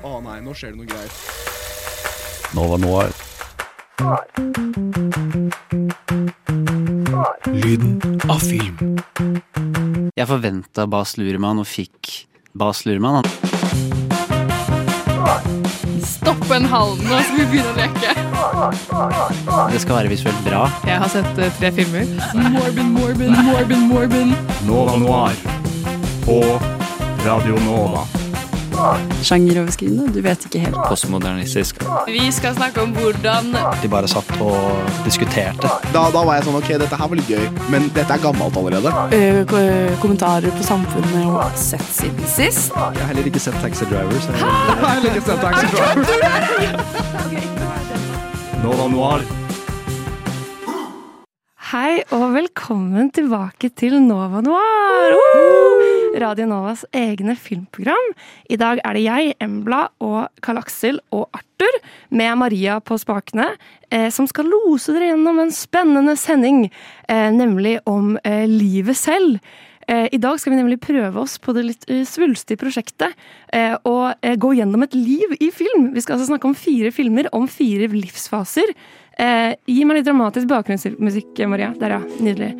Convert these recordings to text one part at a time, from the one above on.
Å nei, nå skjer det noe greier. Nova Noir. Lyden av film. Jeg forventa Bas Luhrmann og fikk Bas Luhrmann. Stopp en hal, nå skal vi begynne å leke. Det skal være visuelt bra. Jeg har sett uh, tre filmer. Morbin, Morbin, Morbin, Morbin. Nova Noir. På Radio Nova. Sjangeroverskridende, du vet ikke helt. Postmodernistisk. Vi skal snakke om hvordan De bare satt og diskuterte. Da, da var jeg sånn ok, dette her var litt gøy, men dette er gammelt allerede. Eh, kommentarer på samfunnet og sett siden sist. Jeg har heller ikke sett Taxi Driver. Så Jeg har heller ikke sett Taxi Driver. Nova Noir. Hei og velkommen tilbake til Nova Noir! Woo! Radio Novas egne filmprogram. I dag er det jeg, Embla og Karl Aksel og Arthur med Maria på spakene, eh, som skal lose dere gjennom en spennende sending, eh, nemlig om eh, livet selv. Eh, I dag skal vi nemlig prøve oss på det litt eh, svulstige prosjektet og eh, gå gjennom et liv i film. Vi skal altså snakke om fire filmer om fire livsfaser. Eh, gi meg litt dramatisk bakgrunnsmusikk, Maria. Der, ja. Nydelig.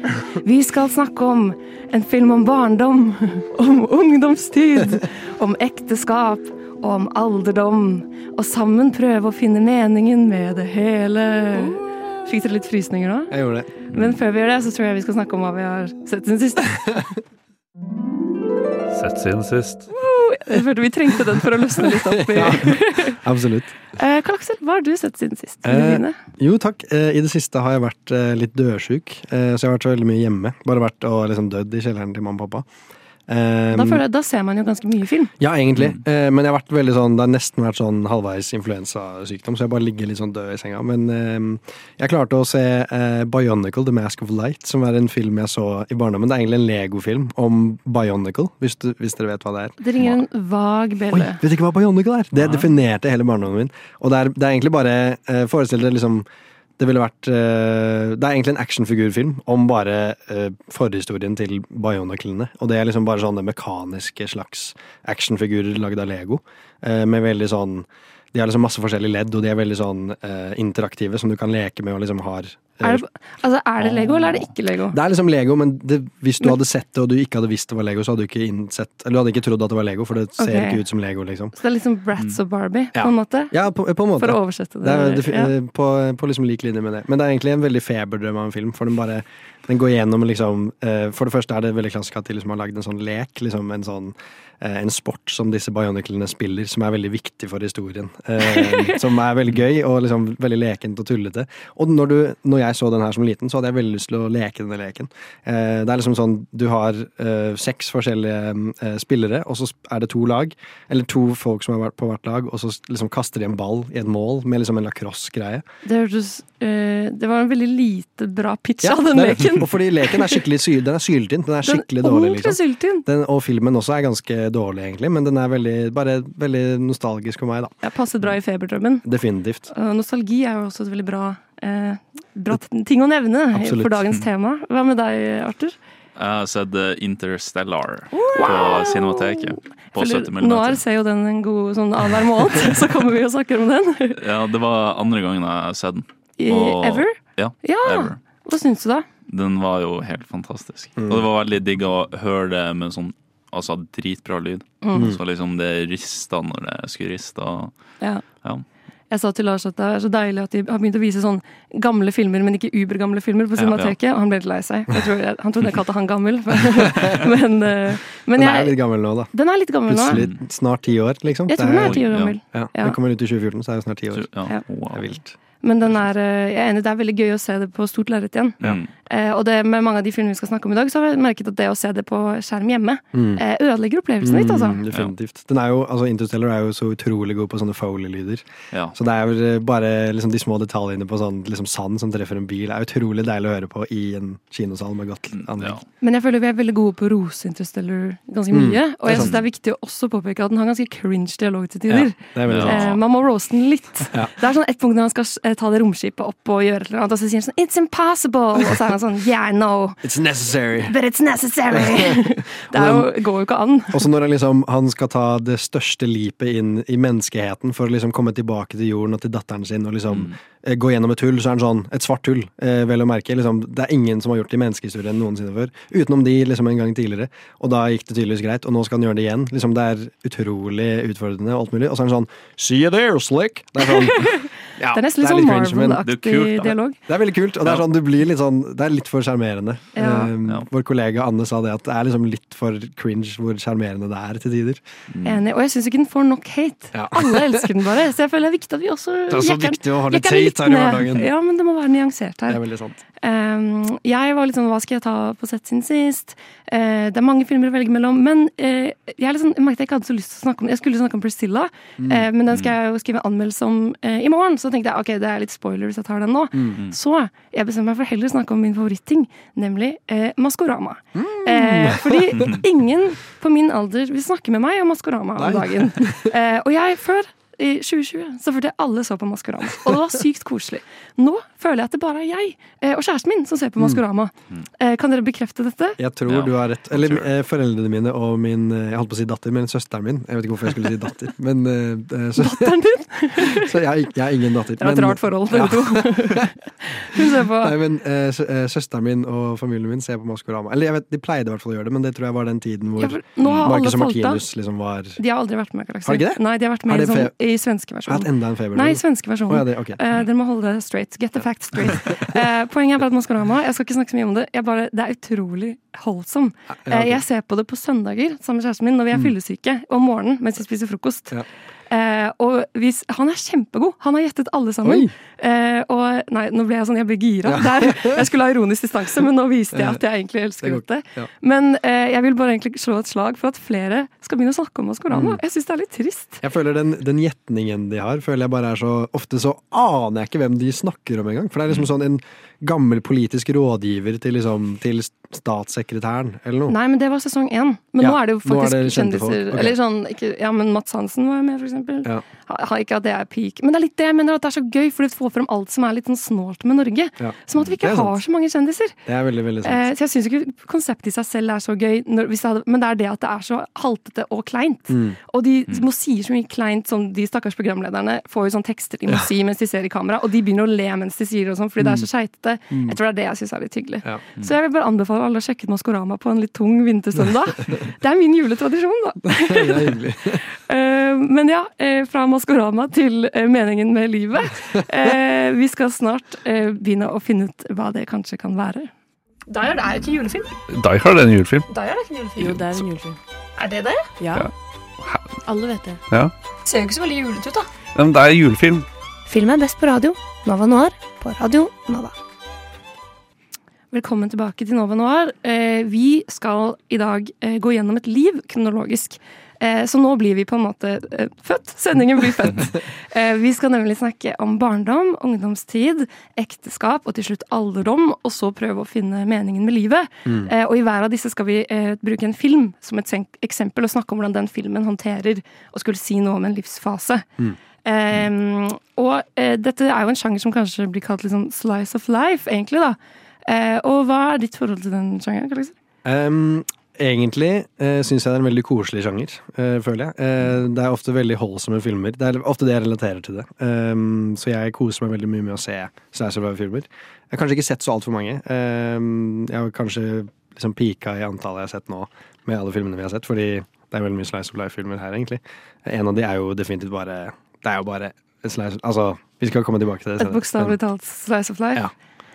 Vi skal snakke om en film om barndom, om ungdomstid, om ekteskap og om alderdom. Og sammen prøve å finne meningen med det hele. Fikk dere litt frysninger nå? Jeg gjorde det. Men før vi gjør det, så tror jeg vi skal snakke om hva vi har sett siden sist. Sett siden sist. Jeg følte vi trengte den for å løsne litt opp. i... Absolutt. Eh, Karl Aksel, hva har du sett siden sist? Eh, Jo, takk. Eh, I det siste har jeg vært eh, litt dødsjuk, eh, så jeg har vært så veldig mye hjemme. Bare vært og liksom dødd i kjelleren til mamma og pappa. Eh, Da, jeg, da ser man jo ganske mye film. Ja, egentlig. Eh, men jeg har vært veldig sånn, det har nesten vært sånn halvveis influensasykdom, så jeg bare ligger litt sånn død i senga. Men eh, jeg klarte å se eh, Bionicle, The Mask of Light, som er en film jeg så i barndommen. Det er egentlig en Lego-film om Bionicle, hvis, du, hvis dere vet hva det er. Det ringer en vag bilde bjelle. vet ikke hva Bionicle er? Det definerte hele barndommen min. Og det er, det er egentlig bare eh, Forestill dere liksom det ville vært eh, Det er egentlig en actionfigurfilm om bare eh, forhistorien til Bioniclene. Og det er liksom bare sånne mekaniske slags actionfigurer lagd av Lego. eh, med veldig sånn De har liksom masse forskjellige ledd, og de er veldig sånn interaktive, som du kan leke med og liksom har Er det, altså, er det Lego, eller er det ikke Lego? det er liksom Lego, men det, hvis du hadde sett det og du ikke hadde visst det var Lego, så hadde du ikke innsett Eller du hadde ikke trodd at det var Lego, for det ser okay. ikke ut som Lego, liksom. Så det er liksom Bratz og Barbie, Ja. på en måte? Ja, på, på en måte. For å oversette det. Det er ja. eh, på, på liksom lik linje med det. Men det er egentlig en veldig feberdrøm av en film. For den bare den går gjennom liksom eh, For det første er det veldig klassisk at de liksom har lagd en sånn lek. Liksom en sånn eh, en sport som disse bioniclene spiller, som er veldig viktig for historien. Som er veldig gøy og liksom veldig lekent og tullete. Og når, du, når jeg så den her som liten, så hadde jeg veldig lyst til å leke denne leken. Eh, det er liksom sånn du har eh, seks forskjellige eh, spillere, og så er det to lag. Eller to folk som har vært på hvert lag, og så liksom kaster de en ball i et mål med liksom en lacrosse-greie. Det hørtes eh, Det var en veldig lite bra pitch Ja, av den det leken. Og fordi leken er skikkelig sy den er syltynn. Den er skikkelig den dårlig, liksom. Den, og filmen også er ganske dårlig, egentlig, men den er veldig, bare veldig nostalgisk for meg, da. Ja, passet bra i feberdrømmen. Definitivt. Nostalgi er jo også et veldig bra, eh, bra ting å nevne Absolutt. for dagens tema. Hva med deg, Arthur? Jeg har sett Interstellar Interstellar på Cinemateket. På Føler- 70 Nå millimeter. ser jo den en god sånn annenhver måned, så kommer vi og snakker om den. Ja, det var andre gangen jeg har sett den. I Og- Ever? Ja, Ja! ever. Hva syns du, da? Den var jo helt fantastisk. Mm. Og det var veldig digg å høre det med sånn altså dritbra lyd. Mm. Så liksom det rista når det skulle riste. Ja. Ja. Jeg sa til Lars at det er så deilig at de har begynt å vise sånn gamle filmer, men ikke ubergamle filmer på Ja, ja. Og han ble litt lei seg. Jeg tror jeg, han trodde jeg kalte han gammel. men men men Den er litt gammel nå, da. den er litt gammel nå. Snart ti år, liksom. Jeg tror den er ti år gammel. Ja, Ja. Den kommer ut i 2014, så er det snart ti år. Ja. Ja. Wow. Det er vilt. Men den er, eh, jeg er enig, det er veldig gøy å se det på stort lerret igjen. Ja. Eh, og det, med mange av de filmene vi skal snakke om i dag, så har jeg merket at det å se det på skjerm hjemme Mm. eh, ødelegger opplevelsen litt, altså. Mm, definitivt. Den er jo, altså Interstellar er jo så utrolig god på sånne Foley-lyder. Ja. Så det er jo bare liksom de små detaljene på sånn liksom sand som treffer en bil, er utrolig deilig å høre på i en kinosal med godt anlegg. Ja. Men jeg føler vi er veldig gode på å rose Interstellar ganske Mm, mye. Og er jeg syns det er viktig å også påpeke at den har ganske cringe dialog til Ja, tider. det er. Eh, man må rose den litt. Ja. Det er sånn ett punkt når han skal eh, ta det romskipet opp og gjøre eller annet. Og så sier han sånn It's impossible! Og så er han sånn Yeah, no, It's necessary. but it's necessary! det er jo, går jo ikke an. Og så når han liksom han skal ta det største lipet inn i menneskeheten for å liksom komme tilbake til jorden og til datteren sin og liksom eh, gå gjennom et hull, så er den sånn Et svart hull, eh, vel å merke. Liksom, det er ingen som har gjort det i menneskehistorien noensinne før. Utenom de liksom en gang tidligere. Og da gikk det tydeligvis greit, og nå skal han gjøre det igjen. Liksom, det er utrolig utfordrende og alt mulig. Og så er den sånn See you there, slick! Det er sånn ja, Det er nesten litt sånn det Marvel-aktig dialog. det er veldig kult, og det er sånn, du blir litt sånn Det er litt for sjarmerende. Ja. Um, Ja. Vår kollega Anne sa det at det er liksom litt for cringe hvor sjarmerende det er til tider. Enig. Og jeg syns ikke den får nok hate. Ja. Alle elsker den bare. Så jeg føler det er viktig at vi også Det er så viktig å ha litt jekker den her i hverdagen. Ja, men det må være nyansert Det her. er veldig sant. Um, jeg var litt sånn, hva skal jeg ta på sett sin sist? Eh, det er mange filmer å velge mellom, men eh, jeg, liksom, jeg merket jeg ikke hadde så lyst til å snakke om Jeg skulle snakke om Priscilla, Mm. eh, men den skal jeg jo skrive anmeldelse om i morgen. Så tenkte jeg ok, det er litt spoiler hvis jeg tar den nå. Mm. Så jeg bestemte meg for heller å snakke om min favoritting, nemlig eh, Maskorama. Mm. Fordi ingen på min alder vil snakke med meg om Maskorama om dagen. Og jeg før i 2020 så følte jeg alle så på Maskorama, og det var sykt koselig. Nå føler jeg at det bare er jeg eh, og kjæresten min som ser Mm. på Maskorama. Eh, kan dere bekrefte dette? Jeg tror Ja, du har rett. Eller eh, foreldrene mine og min Jeg holdt på å si datter, men søsteren min. Jeg vet ikke hvorfor jeg skulle si datter. Men, så, Datteren din? så jeg, jeg er ingen datter. Det er et men- rart forhold, Ja. to. Hun ser på Nei, men sø- Søsteren min og familien min ser på Maskorama. Eller jeg vet, De pleide i hvert fall å gjøre det, men det tror jeg var den tiden hvor ja, Marcus og. Martinus liksom var De har aldri vært med. Galaxy. Har de ikke det? Nei, de har vært med i, sånn, i svenske hatt At enda en feber? Nei, svenske versjonen. versjonen. ja, det, ok. uh, dere må holde det straight. Get the facts straight. uh, poenget er bare at Maskorama Jeg skal ikke snakke så mye om det. Jeg bare, det er utrolig holdsom. Ja, okay. uh, jeg ser på det på søndager sammen med kjæresten min når vi er fyllesyke om morgenen mens vi spiser frokost. Ja. Eh, og hvis, han er kjempegod! Han har gjettet alle sammen. Eh, og nei, nå ble jeg sånn, jeg ble gira. Der, jeg skulle ha ironisk distanse, men nå viste jeg at jeg egentlig elsker dette. ja. Men eh, jeg vil bare egentlig slå et slag for at flere skal begynne å snakke om Maskorama. Mm. Jeg syns det er litt trist. Jeg føler den, den gjetningen de har, føler jeg bare er så Ofte så aner jeg ikke hvem de snakker om engang. For det er liksom sånn en gammel politisk rådgiver til, liksom, til statssekretæren, eller noe. Nei, men det var sesong én. Men Ja, nå er det jo faktisk det kjendiser. Okay. Eller sånn, ikke, ja, men Mats Hansen var med, for eksempel. Ja. Ikke at det er peak. Men det er litt det jeg mener at det er så gøy, for du får frem alt som er litt sånn snålt med Norge. Ja. Som at vi ikke har så mange kjendiser. Det er veldig, veldig sant. Eh, så jeg syns ikke konseptet i seg selv er så gøy, når, det hadde, men det er det at det er så haltete og kleint. Mm. Og de må sier så mye kleint som de stakkars programlederne får jo sånne tekster de må si mens de ser i kamera, og de begynner å le mens de sier det og sånn, fordi det er så skeitete. Jeg tror det er det jeg syns er litt hyggelig. Mm. Ja. Så jeg vil bare anbefale alle å sjekke ut Maskorama på en litt tung vintersøndag. Det er min juletradisjon, da. Det er hyggelig. Eh, men ja, eh, fra Maskorama til eh, meningen med livet. Eh, vi skal snart eh, begynne å finne ut hva det kanskje kan være. Die Hard er jo ikke julefilm. Die Hard er en julefilm. Die Hard er ikke julefilm. Jo, det er en julefilm. Er det det? Ja. Ja. Alle vet det. Ja. Ser jo ikke så veldig julete ut, da. Men det er julefilm. Film er best på radio. Nova Noir på Radio Nova. Velkommen tilbake til Nova Noir. Eh, vi skal i dag eh, gå gjennom et liv kronologisk. Eh, så nå blir vi på en måte eh, født. Sendingen blir født. Eh, vi skal nemlig snakke om barndom, ungdomstid, ekteskap og til slutt alderdom. Og så prøve å finne meningen med livet. Mm. og i hver av disse skal vi bruke en film som et eksempel og snakke om hvordan den filmen håndterer og skulle si noe om en livsfase. Um, og uh, dette er jo en sjanger som kanskje blir kalt sånn slice of life, egentlig, da. Uh, og hva er ditt forhold til den sjangeren? Um, egentlig eh, syns jeg det er en veldig koselig sjanger, eh, føler jeg. Eh, det er ofte veldig holdsomme filmer. Det er ofte det jeg relaterer til det. Um, så jeg koser meg veldig mye med å se of Life-filmer. Jeg har kanskje ikke sett så altfor mange. Um, jeg har kanskje liksom pika i antallet jeg har sett nå, med alle filmene vi har sett, fordi det er veldig mye Slice of Life-filmer her, egentlig. En av de er jo definitivt bare Det er jo bare slice Altså, vi skal komme tilbake til det Et bokstavelig talt slice of life? Ja,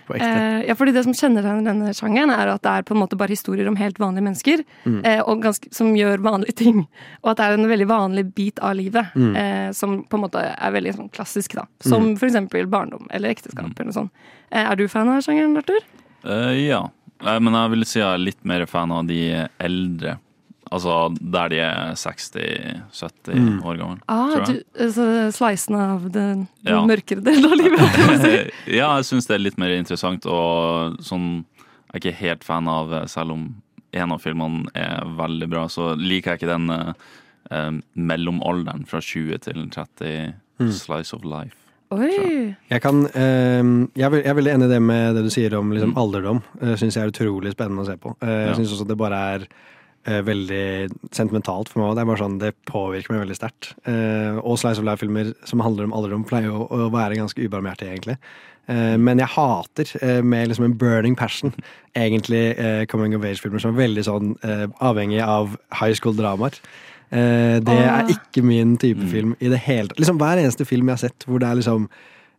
på ekte. Eh, ja, fordi Det som kjennetegner denne sjangeren, er at det er på en måte bare historier om helt vanlige mennesker Mm. eh, og ganske, som gjør vanlige ting. Og at det er en veldig vanlig bit av livet Mm. eh, som på en måte er veldig sånn klassisk. da Som for eksempel barndom eller ekteskap. eller noe sånt. Eh, er du fan av sjangeren, Arthur? Eh, ja. Eh, men jeg vil si jeg er litt mer fan av de eldre. Altså der de er 60-70 Mm. år gamle. Ah, du, altså, slicene av den, den Ja. mørkere delen av livet. kan man si. ja, jeg syns det er litt mer interessant, og sånn Jeg er ikke helt fan av, eh, selv om en av filmene er veldig bra, så liker jeg ikke den eh, eh, mellomalderen fra 20 til 30 Mm. slice of life. Oi! Jeg, kan, eh, jeg, vil, jeg er veldig enig i det med det du sier om liksom, alderdom. Uh, syns jeg er utrolig spennende å se på. Eh, jeg synes syns også det bare er eh, veldig sentimentalt for meg. Det er bare sånn, det påvirker meg veldig sterkt. Eh, og Slice of Life-filmer som handler om alderdom, pleier jo å være ganske ubarmhjertige, egentlig. Eh, men jeg hater eh, med liksom en burning passion egentlig eh, coming of age-filmer som er veldig sånn eh, avhengig av high school-dramaer. Eh, det er ikke min type film i det hele tatt. Liksom Hver eneste film jeg har sett hvor det er liksom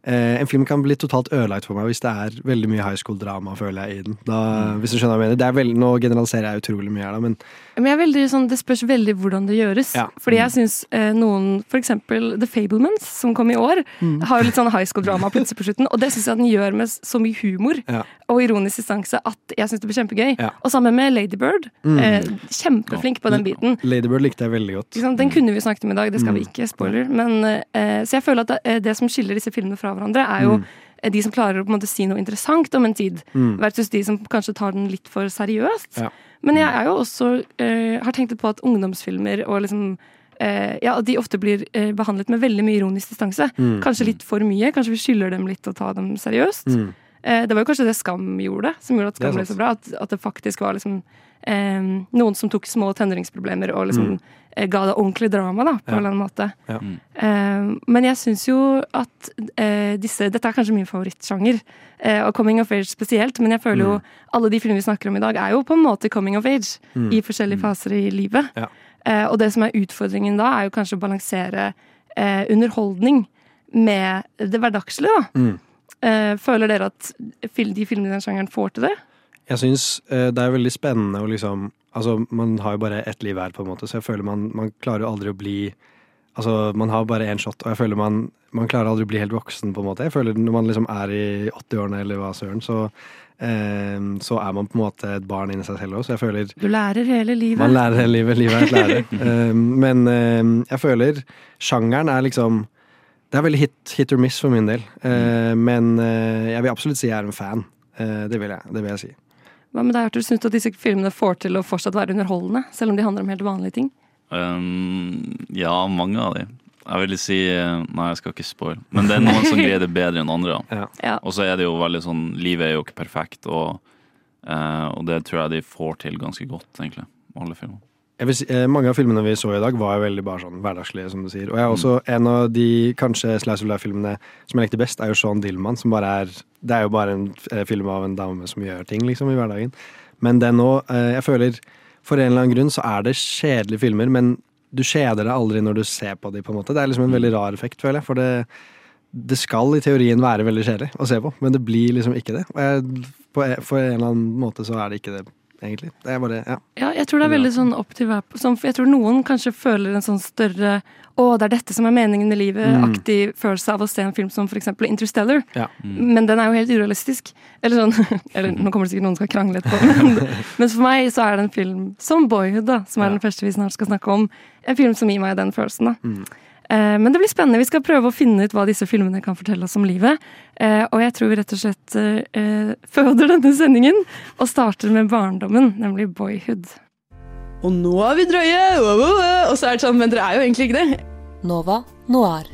eh, En film kan bli totalt ødelagt for meg hvis det er veldig mye high school-drama, føler jeg, i den. Da, Hvis du skjønner hva jeg mener. Det er veldig, nå generaliserer jeg utrolig mye her, da, men Men veldig sånn, Det spørs veldig hvordan det gjøres. Ja. Fordi jeg syns eh, noen, for eksempel The Fablements, som kom i år, Mm. har jo litt sånn high school-drama plutselig på slutten. Og det syns jeg den gjør med så mye humor Ja. og ironisk distanse at jeg syns det blir kjempegøy. Ja. Og sammen med Ladybird. Mm. Eh, kjempeflink på den biten. Ladybird likte jeg veldig godt. Den kunne vi snakket om i dag, det skal vi Mm. ikke. Spoiler. Men, eh, så jeg føler at det, eh, det som skiller disse filmene fra hverandre, er jo Mm. eh, de som klarer å på en måte si noe interessant om en tid, Mm. versus de som kanskje tar den litt for seriøst. Ja. Men jeg er jo også eh, har tenkt på at ungdomsfilmer og liksom eh, ja, de ofte blir eh, behandlet med veldig mye ironisk distanse. Mm. Kanskje litt for mye. Kanskje vi skylder dem litt å ta dem seriøst. Mm. Eh, det var jo kanskje det Skam gjorde, som gjorde at Skam ble så bra. At, at det faktisk var liksom eh, noen som tok små tenåringsproblemer og liksom Mm. eh, ga det ordentlig drama, da, på Ja. en eller annen måte. Ja. Mm. Eh, men jeg syns jo at eh, disse Dette er kanskje min favorittsjanger, eh, og coming of age spesielt, men jeg føler jo Mm. alle de filmene vi snakker om i dag, er jo på en måte coming of age Mm. i forskjellige faser i livet. Ja. Eh, og det som er utfordringen da, er jo kanskje å balansere eh, underholdning med det hverdagslige, da. Eh, føler dere at de filmene i den sjangeren får til det? Jeg syns eh, det er veldig spennende å liksom Altså, man har jo bare ett liv hver, på en måte, så jeg føler man, man klarer jo aldri å bli Altså, man har bare én shot, og jeg føler man, man klarer aldri å bli helt voksen, på en måte. Jeg føler når man liksom er i 80-årene, eller hva søren, så eh, så er man på en måte et barn inni seg selv òg, så jeg føler Du lærer hele livet. Man lærer hele livet. Livet er et lære. Eh, men jeg føler sjangeren er liksom Det er veldig hit, hit or miss for min del. Eh, men eh, jeg vil absolutt si jeg er en fan. Eh, det vil jeg. Det vil jeg si. Hva med deg, Arthur? Syns du at disse filmene får til å fortsatt være underholdende, selv om de handler om helt vanlige ting? Um, ja, mange av de. Jeg vil si eh, Nei, jeg skal ikke spoil. Men det er noen som greier det bedre enn andre. Ja. Ja. Og så er det jo veldig sånn Livet er jo ikke perfekt, og, eh, og det tror jeg de får til ganske godt, egentlig. Alle filmer. Si, eh, mange av filmene vi så i dag, var jo veldig bare sånn hverdagslige, som du sier. Og jeg er også en av de kanskje Slice of Life-filmene som jeg likte best, er jo Sean Dillman, som bare er Det er jo bare en eh, film av en dame som gjør ting, liksom, i hverdagen. Men den òg eh, Jeg føler for en eller annen grunn så er det kjedelige filmer, men du kjeder deg aldri når du ser på dem, på en måte. Det er liksom en veldig rar effekt, føler jeg. For det, det skal i teorien være veldig kjedelig å se på, men det blir liksom ikke det. Og jeg, på, for en eller annen måte så er det ikke det, egentlig. Det er bare Ja. Ja, jeg tror det er veldig sånn opp til hver sånn, Jeg tror noen kanskje føler en sånn større å, det er dette som er meningen med livet-aktig følelse av å se en film som f.eks. Interstellar. Ja. Men den er jo helt urealistisk. Eller sånn, eller nå kommer det sikkert noen som skal krangle etterpå, men, men for meg så er det en film som Boyhood, da, som er Ja. den første vi snart skal snakke om, en film som gir meg den følelsen. da. Mm. Eh, Men det blir spennende. Vi skal prøve å finne ut hva disse filmene kan fortelle oss om livet. Eh, Og jeg tror vi rett og slett eh, føder denne sendingen og starter med barndommen, nemlig Boyhood. Og nå er vi drøye! Og så er det sånn, men dere er jo egentlig ikke det. Nova Noir.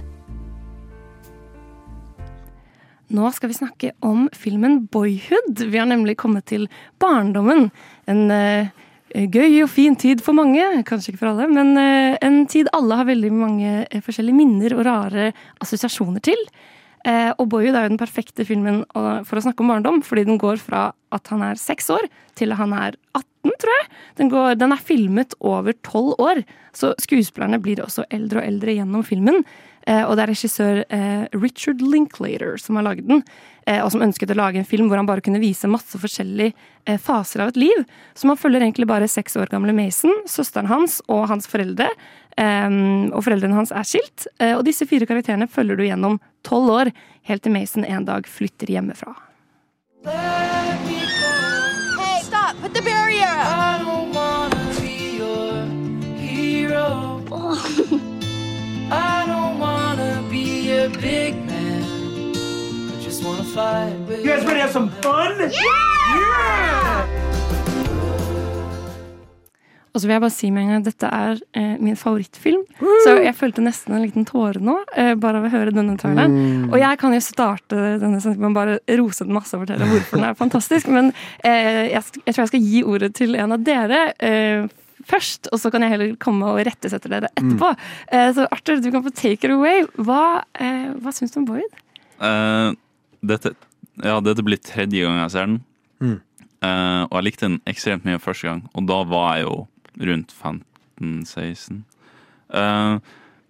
Nå skal vi snakke om filmen Boyhood. Vi har nemlig kommet til barndommen. En eh, gøy og fin tid for mange, kanskje ikke for alle, men eh, en tid alle har veldig mange eh, forskjellige minner og rare assosiasjoner til. Eh, og Boyhood er jo den perfekte filmen for å snakke om barndom, fordi den går fra at han er seks år til han er 18, tror jeg. Den, går, den er filmet over tolv år, så skuespillerne blir også eldre og eldre gjennom filmen. Eh, og det er regissør eh, Richard Linklater som har lagd den, eh, og som ønsket å lage en film hvor han bare kunne vise masse forskjellige faser av et liv. Så man følger egentlig bare seks år gamle Mason, søsteren hans og hans foreldre. Eh, og foreldrene hans er skilt, og disse fire karakterene følger du gjennom tolv år, helt til Mason en dag flytter hjemmefra. Hey, stop! Put the barrier up! You guys ready to have some fun? Yeah! Og så vil jeg bare si med en gang at dette er eh, min favorittfilm. Så jeg følte nesten en liten tåre nå, eh, bare av å høre denne traileren. Mm. Og jeg kan jo starte denne å bare rose den masse og fortelle hvorfor den er fantastisk. Men eh, jeg, jeg tror jeg skal gi ordet til en av dere. Eh, Først, og så kan jeg heller komme og rettesette dere etterpå. Eh, så Arthur, du kan få take it away. Hva, eh, hva syns du om Boyd? Eh, dette, ja, dette blir tredje gang jeg ser den. Mm. Eh, og jeg likte den ekstremt mye første gang, og da var jeg jo rundt 15-16. Eh,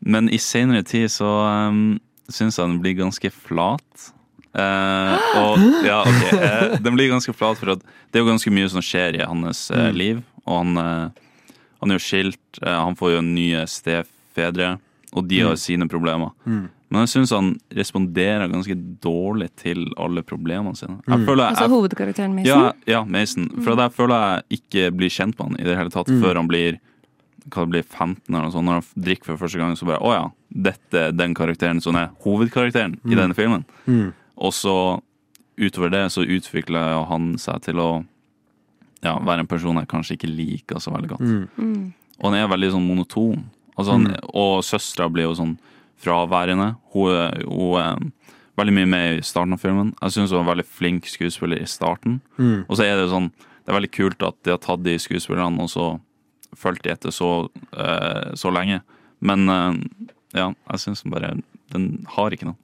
men i senere tid så um, syns jeg den blir ganske flat. Eh, og ja, ok. eh, den blir ganske flat, for at det er jo ganske mye som skjer i hans eh, Mm. liv. Og han, eh, han er jo skilt, han får jo nye stefedre, og de har Mm. sine problemer. Mm. Men jeg syns han responderer ganske dårlig til alle problemene sine. Jeg Mm. føler Altså hovedkarakteren Mason? ja, ja, Mason. For jeg føler jeg ikke blir kjent med han i det hele tatt Mm. før han blir hva det blir 15 eller noe sånt. Når han drikker for første gang, så bare Å ja, dette er den karakteren som er hovedkarakteren i Mm. denne filmen. Mm. Og så utover det så utvikler han seg til å ja, være en person jeg kanskje ikke liker så veldig godt. Mm. Mm. Og han er veldig sånn monoton. Altså, han, Mm. Og søstera blir jo sånn fraværende. Hun, hun er veldig mye med i starten av filmen. Jeg syns hun var veldig flink skuespiller i starten. Mm. Og så er det jo sånn Det er veldig kult at de har tatt de skuespillerne og så fulgt de etter så, eh, så lenge. Men eh, ja, jeg syns bare Den har ikke noe.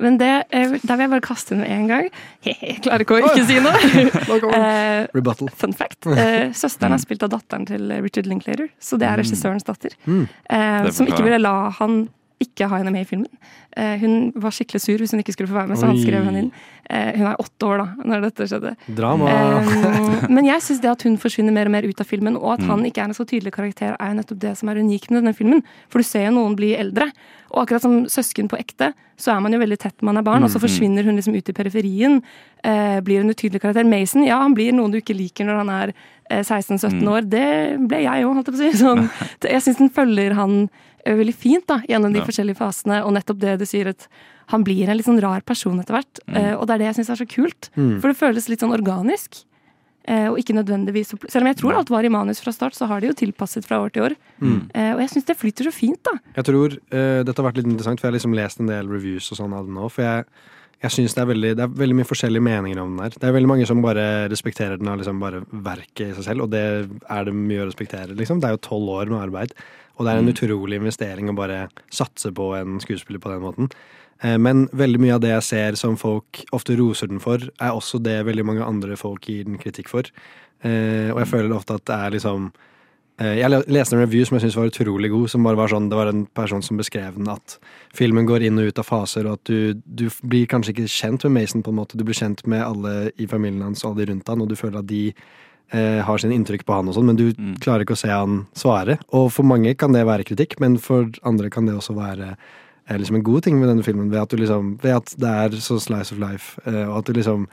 Men det, eh, der vil jeg bare kaste inn med en gang. Jeg klarer ikke å ikke si noe. Eh, Rebuttal. Fun fact. Eh, søsteren er spilt av datteren til Richard Linklater, så det er regissørens datter. Mm. Eh, som ikke ville la han ikke ha henne med i filmen. Eh, hun var skikkelig sur hvis hun ikke skulle få være med, så han skrev henne inn. Eh, hun er åtte år da, når dette skjedde. Drama. Eh, men jeg syns det at hun forsvinner mer og mer ut av filmen, og at Mm. han ikke er en så tydelig karakter, er jo nettopp det som er unikt med denne filmen. For du ser jo noen bli eldre. Og akkurat som søsken på ekte, så er man jo veldig tett når man er barn, og så Mm. forsvinner hun liksom ut i periferien. Eh, blir en utydelig karakter. Mason, ja, han blir noen du ikke liker når han er eh, 16-17 Mm. år. Det ble jeg òg, holdt jeg på å si. Sånn, jeg syns den følger han veldig fint da, gjennom de Ja. forskjellige fasene, og nettopp det du sier at han blir en litt sånn rar person etter hvert. Mm. Eh, og det er det jeg syns er så kult. Mm. For det føles litt sånn organisk. Eh, og ikke nødvendigvis Selv om jeg tror alt var i manus fra start, så har de jo tilpasset fra år til år. Mm. Eh, og jeg syns det flyter så fint, da. Jeg tror eh, dette har vært litt interessant, for jeg har liksom lest en del reviews og sånn av den nå. For jeg, jeg synes det er, veldig, det er veldig mye forskjellige meninger om den her. Det er veldig mange som bare respekterer den av liksom bare verket i seg selv, og det er det mye å respektere, liksom. Det er jo tolv år med arbeid, og det er en Mm. utrolig investering å bare satse på en skuespiller på den måten. Eh, Men veldig mye av det jeg ser som folk ofte roser den for, er også det veldig mange andre folk gir den kritikk for. Eh, Og jeg føler ofte at det er liksom Eh, Jeg leste en review som jeg syntes var utrolig god. Som bare var sånn, Det var en person som beskrev den at filmen går inn og ut av faser, og at du, du blir kanskje ikke kjent med Mason, på en måte. Du blir kjent med alle i familien hans og alle de rundt han, og du føler at de eh, har sine inntrykk på han og sånn, men du Mm. klarer ikke å se han svare. Og for mange kan det være kritikk, men for andre kan det også være eh, liksom en god ting med denne filmen, ved at, du liksom, ved at det er så slice of life, eh, og at du liksom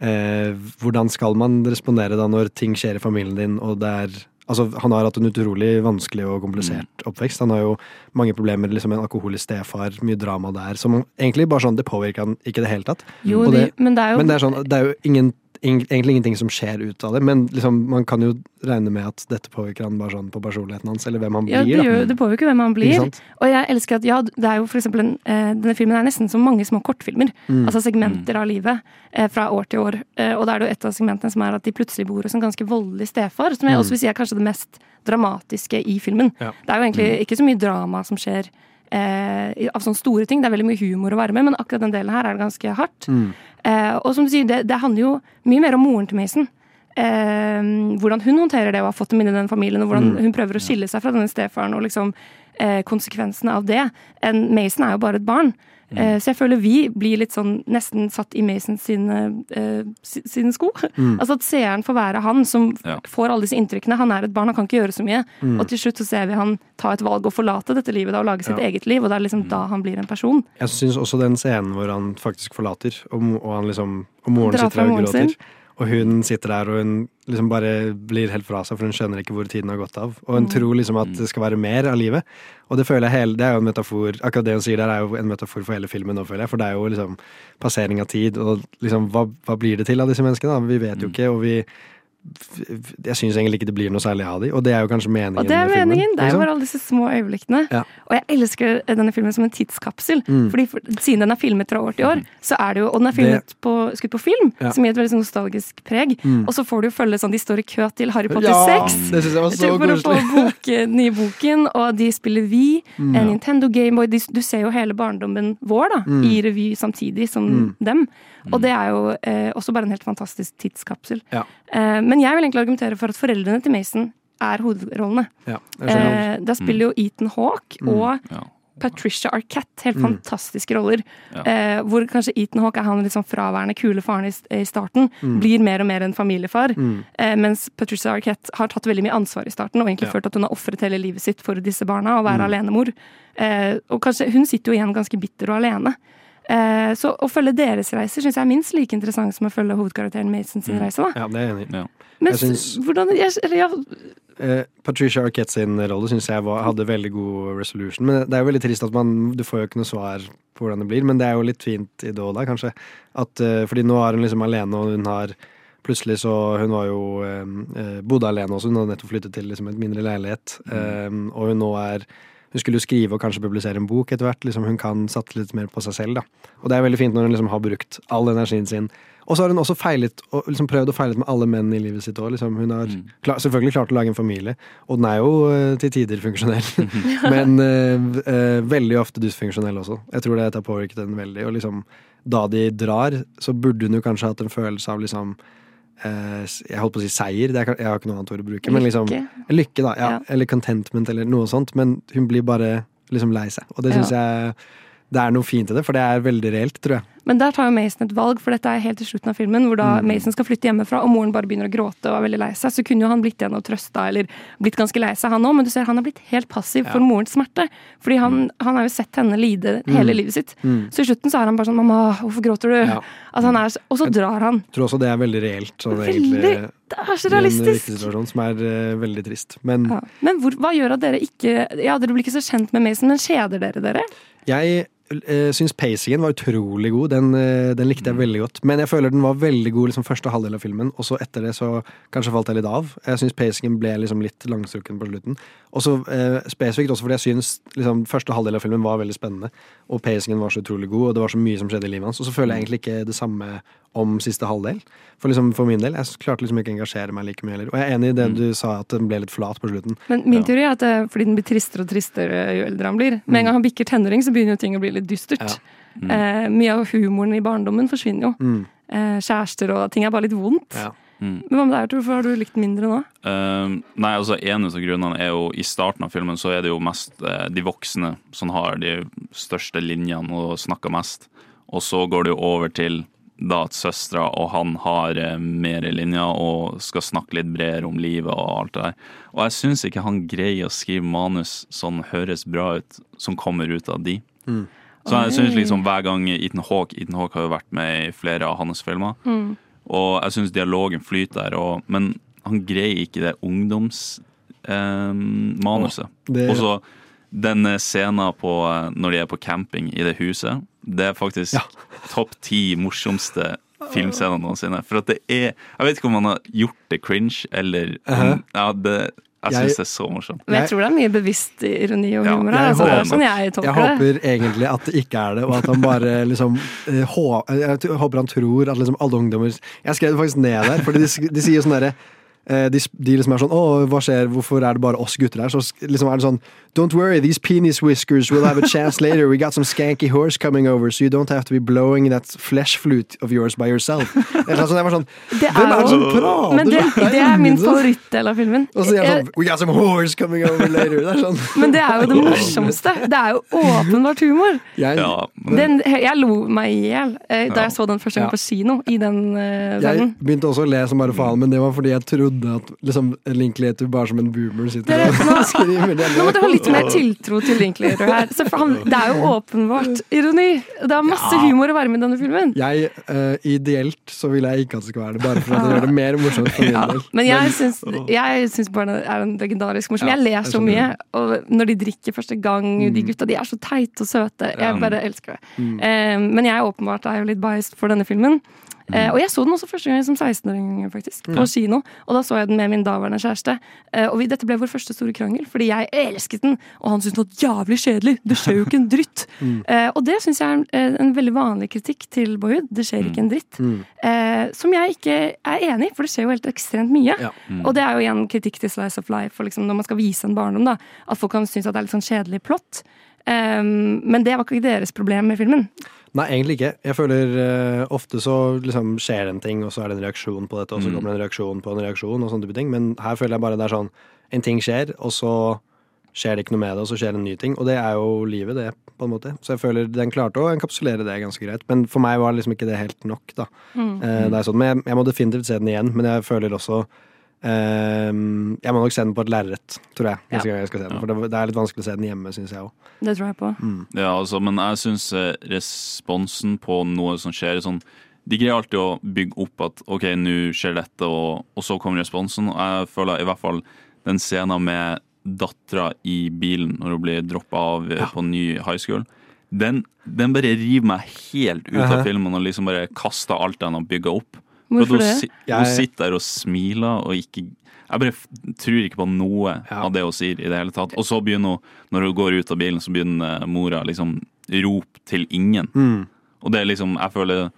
eh, Hvordan skal man respondere da når ting skjer i familien din, og det er Altså, han har hatt en utrolig vanskelig og komplisert oppvekst. Han har jo mange problemer, liksom en alkoholisk stefar, mye drama der, som egentlig bare sånn Det påvirker han ikke i det hele tatt. Jo, det, det- men det er jo Men det er sånn, det er jo ingen, ing- egentlig ingenting som skjer ut av det, men liksom, man kan jo regne med at dette påvirker han bare sånn på personligheten hans, eller hvem han ja, det, blir, Ja, gjør, det påvirker hvem han blir. Og jeg elsker at ja, det er jo for eksempel en, eh, Denne filmen er nesten som mange små kortfilmer. Mm. Altså segmenter av livet eh, fra år til år. Eh, og da er det jo et av segmentene som er at de plutselig bor hos en ganske voldelig stefar. Som jeg Mm. også vil si er kanskje det mest dramatiske i filmen. Ja. Det er jo egentlig ikke så mye drama som skjer eh, av sånne store ting. Det er veldig mye humor å være med, men akkurat den delen her er det ganske hardt. Mm. Eh, og som du sier, det, det handler jo mye mer om moren til Mason. Eh, hvordan hun håndterer det og har fått dem inn i den familien, og hvordan Mm. hun prøver å skille seg fra denne stefaren og liksom eh, konsekvensene av det. En, Mason er jo bare et barn. Eh, så jeg føler vi blir litt sånn nesten satt i Masons sine, eh, sine sko. Mm. Altså at seeren får være han som Ja. får alle disse inntrykkene. Han er et barn, han kan ikke gjøre så mye. Mm. Og til slutt så ser vi han ta et valg og forlate dette livet da, og lage sitt Ja. eget liv. Og det er liksom da han blir en person. Jeg syns også den scenen hvor han faktisk forlater, og, og han liksom Og moren sitter der og gråter. sin. Og hun sitter der og hun liksom bare blir helt fra seg, for hun skjønner ikke hvor tiden har gått av. Og hun Mm. tror liksom at det skal være mer av livet. Og det føler jeg hele, det er jo en metafor Akkurat det hun sier der, er jo en metafor for hele filmen nå, føler jeg. For det er jo liksom passering av tid, og liksom hva, hva blir det til av disse menneskene? da? Vi vet jo Mm. ikke, og vi Jeg syns egentlig ikke det blir noe særlig av de, og det er jo kanskje meningen. Og det er meningen. Det er jo liksom. bare alle disse små øyeblikkene. Ja. Og jeg elsker denne filmen som en tidskapsel. Mm. Fordi for, Siden den er filmet fra år til år, så er det jo Og den er filmet på, skutt på film, Ja. som gir et veldig sånn nostalgisk preg. Mm. Og så får du jo følge sånn De står i kø til Harry Potter Ja, 6. det synes jeg var så for å få bok, nye boken, og de spiller Vi, Mm. en Nintendo Gameboy Du ser jo hele barndommen vår da, Mm. i revy samtidig som Mm. dem. Og det er jo eh, også bare en helt fantastisk tidskapsel. Ja. Eh, men jeg vil egentlig argumentere for at foreldrene til Mason er hovedrollene. Ja. Eh, da spiller jo Ethan Hawke Mm. og Ja. Patricia Arquette helt Mm. fantastiske roller. Ja. Eh, hvor kanskje Ethan Hawke er han litt sånn fraværende, kule faren i, i starten. Mm. Blir mer og mer en familiefar. Mm. Eh, mens Patricia Arquette har tatt veldig mye ansvar i starten, og egentlig Ja. følt at hun har ofret hele livet sitt for disse barna, og være Mm. alenemor. Eh, og kanskje hun sitter jo igjen ganske bitter og alene. Eh, så å følge deres reiser syns jeg er minst like interessant som å følge hovedkarakteren Mason sin Mm. reise. da. Ja, det er enig. Ja. Men Jeg synes, hvordan jeg, eller, ja, Eh, Patricia Arquette sin rolle syns jeg var, hadde veldig god resolution. Men det er jo veldig trist at man Du får jo ikke noe svar på hvordan det blir, men det er jo litt fint i det òg, da, kanskje. At, eh, fordi nå er hun liksom alene, og hun har Plutselig så Hun var jo eh, eh, bodde alene også, hun hadde nettopp flyttet til liksom, et mindre leilighet. Eh, og hun nå er Hun skulle jo skrive og kanskje publisere en bok etter hvert. Liksom, hun kan satse litt mer på seg selv, da. Og det er veldig fint når hun liksom har brukt all energien sin. Og så har hun også feilet og liksom prøvd å feile med alle menn i livet sitt òg. Liksom. Hun har Mm. klar, selvfølgelig klart å lage en familie, og den er jo uh, til tider funksjonell. Men uh, uh, veldig ofte dysfunksjonell også. Jeg tror det har påvirket den veldig. Og liksom, da de drar, så burde hun jo kanskje hatt en følelse av liksom Jeg holdt på å si seier, det er, jeg har ikke noe annet ord å bruke. Men liksom, lykke. lykke, da. Ja, Ja. Eller contentment, eller noe sånt. Men hun blir bare liksom lei seg. Og det syns jeg det er noe fint i det, for det er veldig reelt, tror jeg. Men der tar jo Mason et valg, for dette er helt til slutten av filmen, hvor da Mm. Mason skal flytte hjemmefra, og moren bare begynner å gråte og er veldig lei seg. Så kunne jo han blitt igjen og trøsta, eller blitt ganske lei seg, han òg, men du ser han har blitt helt passiv for morens smerte. Fordi han, han har jo sett henne lide hele Mm. livet sitt. Mm. Så i slutten så er han bare sånn 'mamma, hvorfor gråter du?' Ja. Altså, er, og så drar han. Jeg tror også det er veldig reelt. Sånn, Veldig. egentlig, Det er så realistisk. som er uh, veldig trist. Men Ja. Men hvor, hva gjør at dere ikke Ja, dere blir ikke så kjent med Mason, men kjeder dere dere? jeg uh, syns pacingen var utrolig god. Den, eh, den likte jeg veldig godt. Men jeg føler den var veldig god liksom første halvdel av filmen, og så etter det så kanskje falt jeg litt av. Jeg syns pacingen ble liksom litt langstrukken på slutten. Og så eh, spesifikt også fordi jeg syns liksom, første halvdel av filmen var veldig spennende, og pacingen var så utrolig god, og det var så mye som skjedde i livet hans. Og så føler jeg egentlig ikke det samme om siste halvdel. For, liksom, for min del. Jeg klarte liksom ikke å engasjere meg like mye heller. Og jeg er enig i det du sa, at den ble litt flat på slutten. Men min teori er at det er fordi den blir tristere og tristere jo eldre han blir. Med en gang han bikker tenåring, så begynner jo ting å bli litt dystert. Ja. Mm. Eh, mye av humoren i barndommen forsvinner jo. Mm. Eh, kjærester og ting er bare litt vondt. Ja. Mm. Men hva med deg? Hvorfor har du likt den mindre nå? Uh, nei, altså En av grunnene er jo i starten av filmen så er det jo mest uh, de voksne som har de største linjene og snakker mest. Og så går det jo over til da at søstera og han har mer i linja og skal snakke litt bredere om livet og alt det der. Og jeg syns ikke han greier å skrive manus som høres bra ut, som kommer ut av de. Mm. Så jeg synes liksom hver gang Ethan Hawk Ethan Hawk har jo vært med i flere av hans filmer. Mm. Og jeg syns dialogen flyter der, og, men han greier ikke det ungdomsmanuset. Det- og så den scenen på, eh, når de er på camping i det huset, det er faktisk Ja. topp ti morsomste filmscener noensinne. For at det er Jeg vet ikke om han har gjort det cringe, eller om, Uh-huh. ja, det, Jeg Jeg- syns det er så morsomt. Men jeg Jeg- tror det er mye bevisst ironi og Ja, humor jeg her. Altså, er sånn jeg Jeg tolker det. håper egentlig at det ikke er det, og at han bare liksom eh, hå, Jeg håper han tror at liksom alle ungdommer Jeg skrev det faktisk ned der, for de, de sier sånn derre de, s- de liksom er sånn 'Å, hva skjer? Hvorfor er det bare oss gutter her?' Så liksom er det sånn 'Don't worry, these penis whiskers will have a chance later. We got some skanky horse coming over, so you don't have to be blowing that flesh flute of yours by yourself'. Eller sånn, jeg var sånn Det Hvem er sånn, sånn prater? Men det, det er min favorittdel av filmen. Og så sier han sånn 'We got some horse coming over later'. Det er sånn. Men det er jo det morsomste. Det er jo åpenbart humor. Jeg, Ja, men, Den, jeg lo meg i hjel eh, da jeg så den første gang Ja. på kino. I den verden. Jeg begynte også å le som bare faen, men det var fordi jeg trodde at liksom, Linklater bare som en boomer sitter og nå- skriver det. Nå må du ha litt mer tiltro til Linklater her. Så for han, det er jo åpenbart ironi. Det er masse Ja. humor være med i denne filmen. Jeg, uh, Ideelt så vil jeg ikke at det skal være det, bare for at det gjør det mer morsomt for min Ja, del. men jeg syns, jeg syns barna er en legendarisk morsom. Ja, Jeg ler så mye. Og når de drikker første gang, de gutta de er så teite og søte. Jeg bare elsker det. Mm. Eh, men jeg åpenbart er jo litt biased for denne filmen. Eh, og jeg så den også første gang som 16-åring, faktisk. På kino. Og da så jeg den med min daværende kjæreste. Eh, og vi, dette ble vår første store krangel, fordi jeg elsket den, og han syntes den var jævlig kjedelig. Det skjer jo ikke en dritt. Eh, og det syns jeg er en, veldig vanlig kritikk til Boyhood. Det skjer ikke en dritt. Eh, som jeg ikke er enig i, for det skjer jo helt ekstremt mye. Ja. Og det er jo igjen kritikk til Slice of Life, liksom når man skal vise en barndom, da. At folk kan synes at det er litt sånn kjedelig plott. Um, men det var ikke deres problem med filmen. Nei, egentlig ikke. Jeg føler uh, ofte så liksom skjer det en ting, og så er det en reaksjon på dette, og så Mm. kommer det en reaksjon på en reaksjon, og sånne type ting. Men her føler jeg bare det er sånn En ting skjer, og så skjer det ikke noe med det, og så skjer det en ny ting. Og det er jo livet, det, på en måte. Så jeg føler den klarte å enkapsulere det ganske greit. Men for meg var liksom ikke det helt nok, da. Eh, det er sånn. Men jeg, jeg må definitivt se den igjen. Men jeg føler også eh, Jeg må nok se den på et lerret, tror jeg, Ja. jeg skal se den. For det, det er litt vanskelig å se den hjemme, syns jeg òg. Det tror jeg på. Ja, altså, men jeg syns responsen på noe som skjer sånn De greier alltid å bygge opp at OK, nå skjer dette, og, og så kommer responsen. Og jeg føler i hvert fall den scenen med dattera i bilen når hun blir droppa av ja. på ny high school, den, den bare river meg helt ut av filmen og liksom bare kaster alt den har bygga opp. For Hvorfor hun, det? si- hun sitter der og smiler og ikke Jeg bare tror ikke på noe Ja. av det hun sier i det hele tatt. Og så begynner hun, når hun går ut av bilen, så begynner mora liksom rop til ingen. Mm. Og det er liksom, jeg føler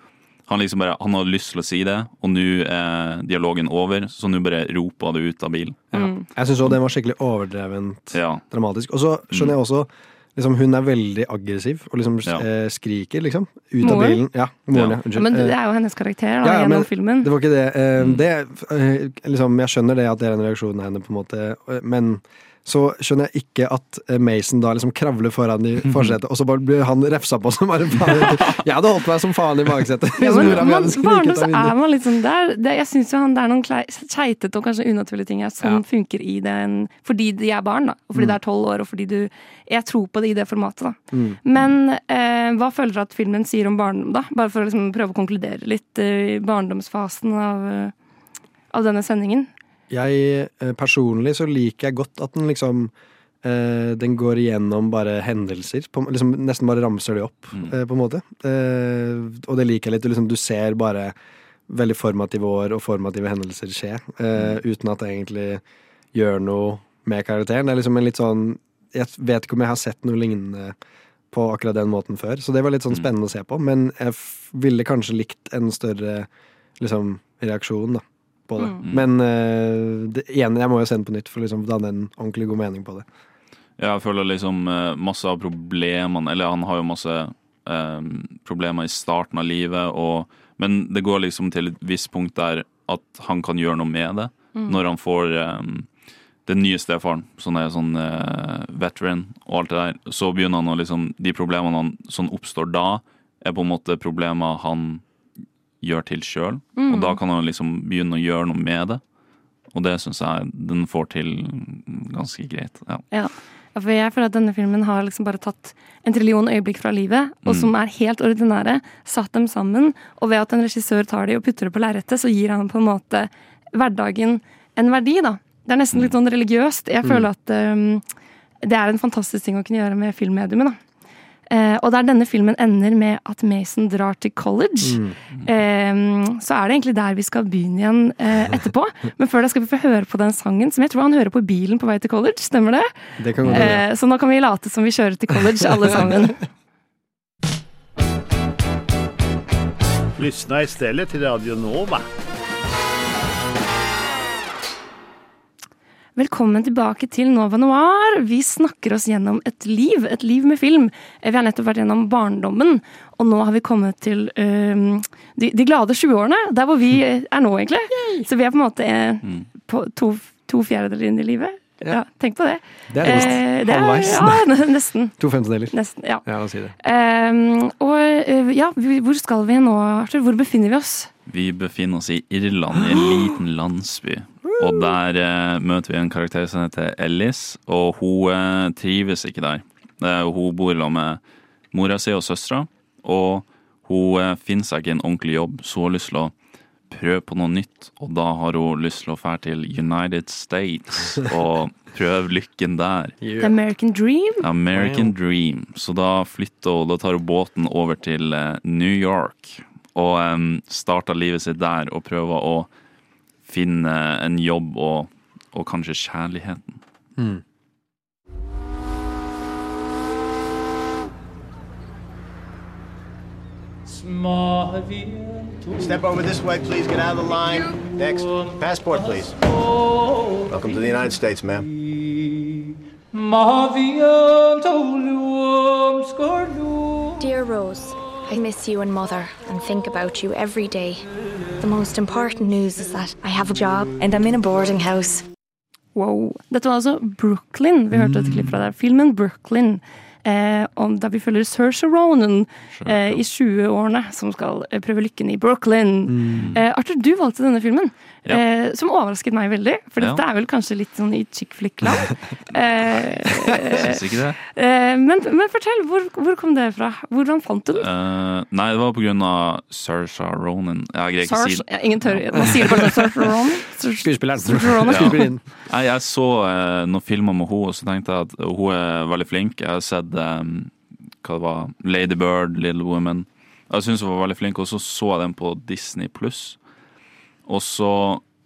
han liksom bare, han har lyst til å si det, og nå er dialogen over, så nå bare roper det ut av bilen. Ja. Jeg syns òg den var skikkelig overdrevent Ja. dramatisk. Og så skjønner jeg også liksom, Hun er veldig aggressiv og liksom Ja. eh, skriker, liksom. Ut av bilen. Ja, moren, Ja. ja. Men det Eh, er jo hennes karakter da, Ja, ja, gjennom men filmen. det var ikke det. Eh, Mm. det eh, liksom, Jeg skjønner det at det er en reaksjon av henne, på en måte, men så skjønner jeg ikke at eh, Mason da liksom kravler foran i forsetet, og så bare blir han refsa på som bare faen. Jeg hadde holdt meg som faen i baksetet. Ja, men mora mi man, hadde skriket barndom ut så av vinduet. er man litt sånn der. Det, jeg syns jo han det er noen keitete og kanskje unaturlige ting her som Ja. funker i den fordi de er barn, da. Og fordi det er tolv år, og fordi du Jeg tror på det i det formatet, da. Mm. Men eh, hva føler du at filmen sier om barndom, da? Bare for å liksom prøve å konkludere litt eh, i barndomsfasen av, eh, av denne sendingen. Jeg eh, personlig så liker jeg godt at den liksom eh, Den går igjennom bare hendelser. På, liksom Nesten bare ramser de opp, Mm. eh, på en måte. Eh, og det liker jeg litt. Du, liksom, du ser bare veldig formative år og formative hendelser skje, eh, uten at det egentlig gjør noe med karakteren. Det er liksom en litt sånn Jeg vet ikke om jeg har sett noe lignende på akkurat den måten før, så det var litt sånn Mm. spennende å se på. Men jeg ville kanskje likt en større liksom, reaksjon da, på det. Mm. Men uh, det, igjen, jeg må jo se den på nytt for å liksom, danne en ordentlig god mening på det. Ja, jeg føler liksom eh, masse av problemene Eller han har jo masse eh, problemer i starten av livet, og, men det går liksom til et visst punkt der at han kan gjøre noe med det. Når han får um, den nye stefaren, som er sånn uh, veteran og alt det der, så begynner han å liksom De problemene han, som oppstår da, er på en måte problemer han gjør til sjøl. Og da kan han liksom begynne å gjøre noe med det. Og det syns jeg den får til ganske greit. Ja. Ja. For jeg føler at denne filmen har liksom bare tatt en trillion øyeblikk fra livet, og Mm. som er helt ordinære, satt dem sammen, og ved at en regissør tar de og putter det på lerretet, så gir han på en måte hverdagen en verdi, da. Det er nesten litt sånn religiøst. Jeg føler at um, det er en fantastisk ting å kunne gjøre med filmmediumet, da. Eh, og der denne filmen ender med at Mason drar til college, eh, så er det egentlig der vi skal begynne igjen eh, etterpå. Men før det skal vi få høre på den sangen, som jeg tror han hører på i bilen på vei til college. Stemmer det? Det kan godt hende. Eh, så nå kan vi late som vi kjører til college, alle sammen. Lyssna istället till Radio Nova. Velkommen tilbake til Nova Noir. Vi snakker oss gjennom et liv, et liv med film. Eh, Vi har nettopp vært gjennom barndommen, og nå har vi kommet til um, de, de glade 20-årene. Der hvor vi eh, er nå, egentlig. Så vi er på en måte eh, Mm. på to, to fjerdedeler inn i livet. Ja, tenk på det. Det er visst Eh, halvveis. Ja, nesten. To femtedeler. nesten ja. Ja, la oss si det. Um, og ja, hvor skal vi nå, Arthur? Hvor befinner vi oss? Vi befinner oss i Irland, i en liten landsby. Og der eh, møter vi en karakter som heter Ellis, og hun eh, trives ikke der. Eh, hun bor sammen med mora si og søstera, og hun eh, finner seg ikke en ordentlig jobb, så hun har lyst til å prøve på noe nytt. Og da har hun lyst til å dra til United States og prøve lykken der. The American Dream? American Dream. Så da flytter hun, da tar hun båten over til eh, New York. Og um, starta livet sitt der og prøver å finne en jobb og, og kanskje kjærligheten. Mm. Step over this way, please. Get out of the line. Next. Passport, please. Welcome to the United States, ma'am. Dear Rose, I miss you and Mother and think about you every day. The most important news is that I have a job and I'm in a boarding house. Wow. Dette var altså Brooklyn. Vi hørte et klipp fra der. Filmen Brooklyn. Eh, om, der vi følger Saoirse Ronan eh, i 20-årene, som skal eh, prøve lykken i Brooklyn. Mm. Eh, Arthur, du valgte denne filmen, Ja. eh, som overrasket meg veldig. For Ja. dette er vel kanskje litt sånn i chick flick-land. eh, Syns ikke det? eh, men, men fortell, hvor, hvor kom det fra? Hvordan fant du den? Uh, nei, det var på grunn av Saoirse Ronan. Jeg greier ikke å si det. ja, ingen tør Man sier det bare Saoirse Ronan. Skuespilleren. Ronan. Nei, jeg så uh, noen filmer med henne, og så tenkte jeg at hun er veldig flink. Jeg har sett um, hva det var, Lady Bird, Little Women. Jeg syns hun var veldig flink, og så så jeg den på Disney pluss. Og så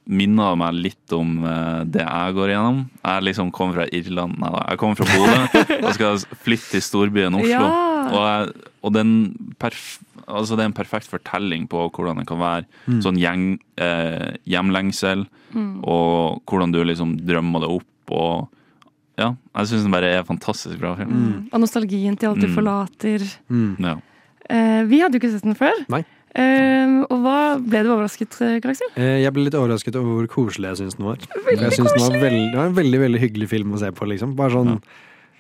minner det meg litt om eh, det jeg går igjennom. Jeg liksom kommer fra Irland, nei da, jeg kommer fra Bodø og skal flytte til storbyen Oslo. Ja. Og, jeg, og den perf altså det er en perfekt fortelling på hvordan det kan være. Mm. Sånn gjeng, eh, hjemlengsel, Mm. og hvordan du liksom drømmer det opp. Og ja, jeg syns den bare er fantastisk bra film. Mm. Og nostalgien til alt du Mm. forlater. Ja. Eh, vi hadde jo ikke sett den før. Nei. Eh, og hva ble du overrasket, Karl Aksel? Eh, Jeg ble litt overrasket over hvor koselig jeg syns den var. Veldig jeg synes den var veld, det var en veldig veldig hyggelig film å se på. liksom Bare sånn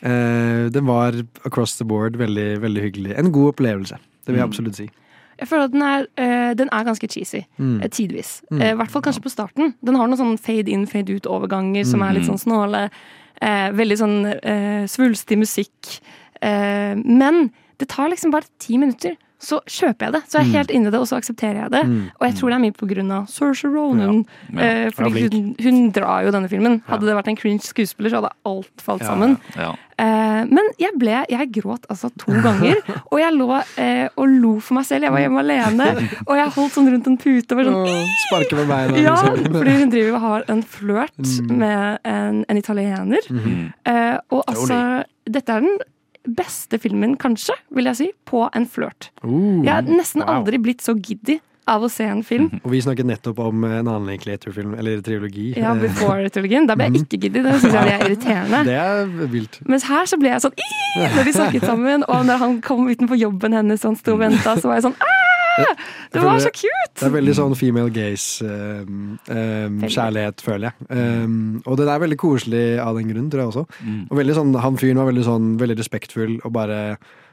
eh, Den var across the board veldig veldig hyggelig. En god opplevelse. Det vil jeg Mm. absolutt si. Jeg føler at den er, eh, den er ganske cheesy. Mm. Tidvis. Mm. Eh, hvert fall kanskje på starten. Den har noen sånn fade in, fade ut-overganger som er litt Mm. sånn snåle. Eh, veldig sånn eh, svulstig musikk. Eh, men det tar liksom bare ti minutter, så kjøper jeg det. Så jeg er helt i det, og så aksepterer jeg det. Mm. Og jeg tror det er mye av Saoirse Ronan. Ja. Eh, Ja, fordi hun, hun drar jo denne filmen. Hadde det vært en cringe skuespiller, så hadde alt falt sammen. Ja. Eh, men jeg ble Jeg gråt altså to ganger. Og jeg lå eh, og lo for meg selv. Jeg var hjemme alene, og jeg holdt sånn rundt en pute og var sånn Sparke med beina. Ja, liksom. fordi hun driver og har en flørt Mm. med en, en italiener. Eh, og altså Dette er den beste filmen, kanskje, vil jeg si, på en flørt. Uh, Jeg har nesten wow. aldri blitt så giddy av å se en film. Og vi snakket nettopp om en annen Linklater-film, eller trilogi. Ja, Eh, Before-trilogien. Da ble jeg ikke giddy. Det syns jeg er irriterende. Det er vilt. Mens her så ble jeg sånn «Ih!» når vi snakket sammen, og når han kom utenfor jobben hennes og han sto og venta, så var jeg sånn Det var så cute! Det er veldig sånn female gaze-kjærlighet, føler jeg. Um, og det er veldig koselig av den grunn, tror jeg også. Mm. Og veldig sånn, Han fyren var veldig sånn, veldig respektfull og bare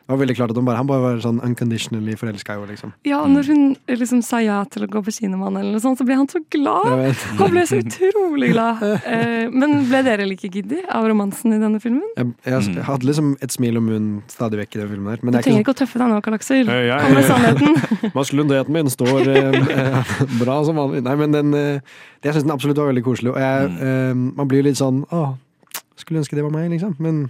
det var veldig klart at han bare, han bare var sånn unconditionally forelska jo, liksom. Ja, når hun liksom sa ja til å gå på kinomann, eller noe sånt, så ble han så glad! Han ble så utrolig glad. Eh, men ble dere like giddy av romansen i denne filmen? Jeg, jeg, jeg hadde liksom et smil om munnen stadig vekk i den filmen her. Men Du er trenger ikke ikke å tøffe deg nå, Karl Aksel. Jeg- Kom med sannheten. Maskuliniteten min står eh, eh, bra som vanlig. Nei, men den eh, Jeg syns den absolutt var veldig koselig, og jeg, eh, man blir litt sånn Å, skulle ønske det var meg, liksom. Men,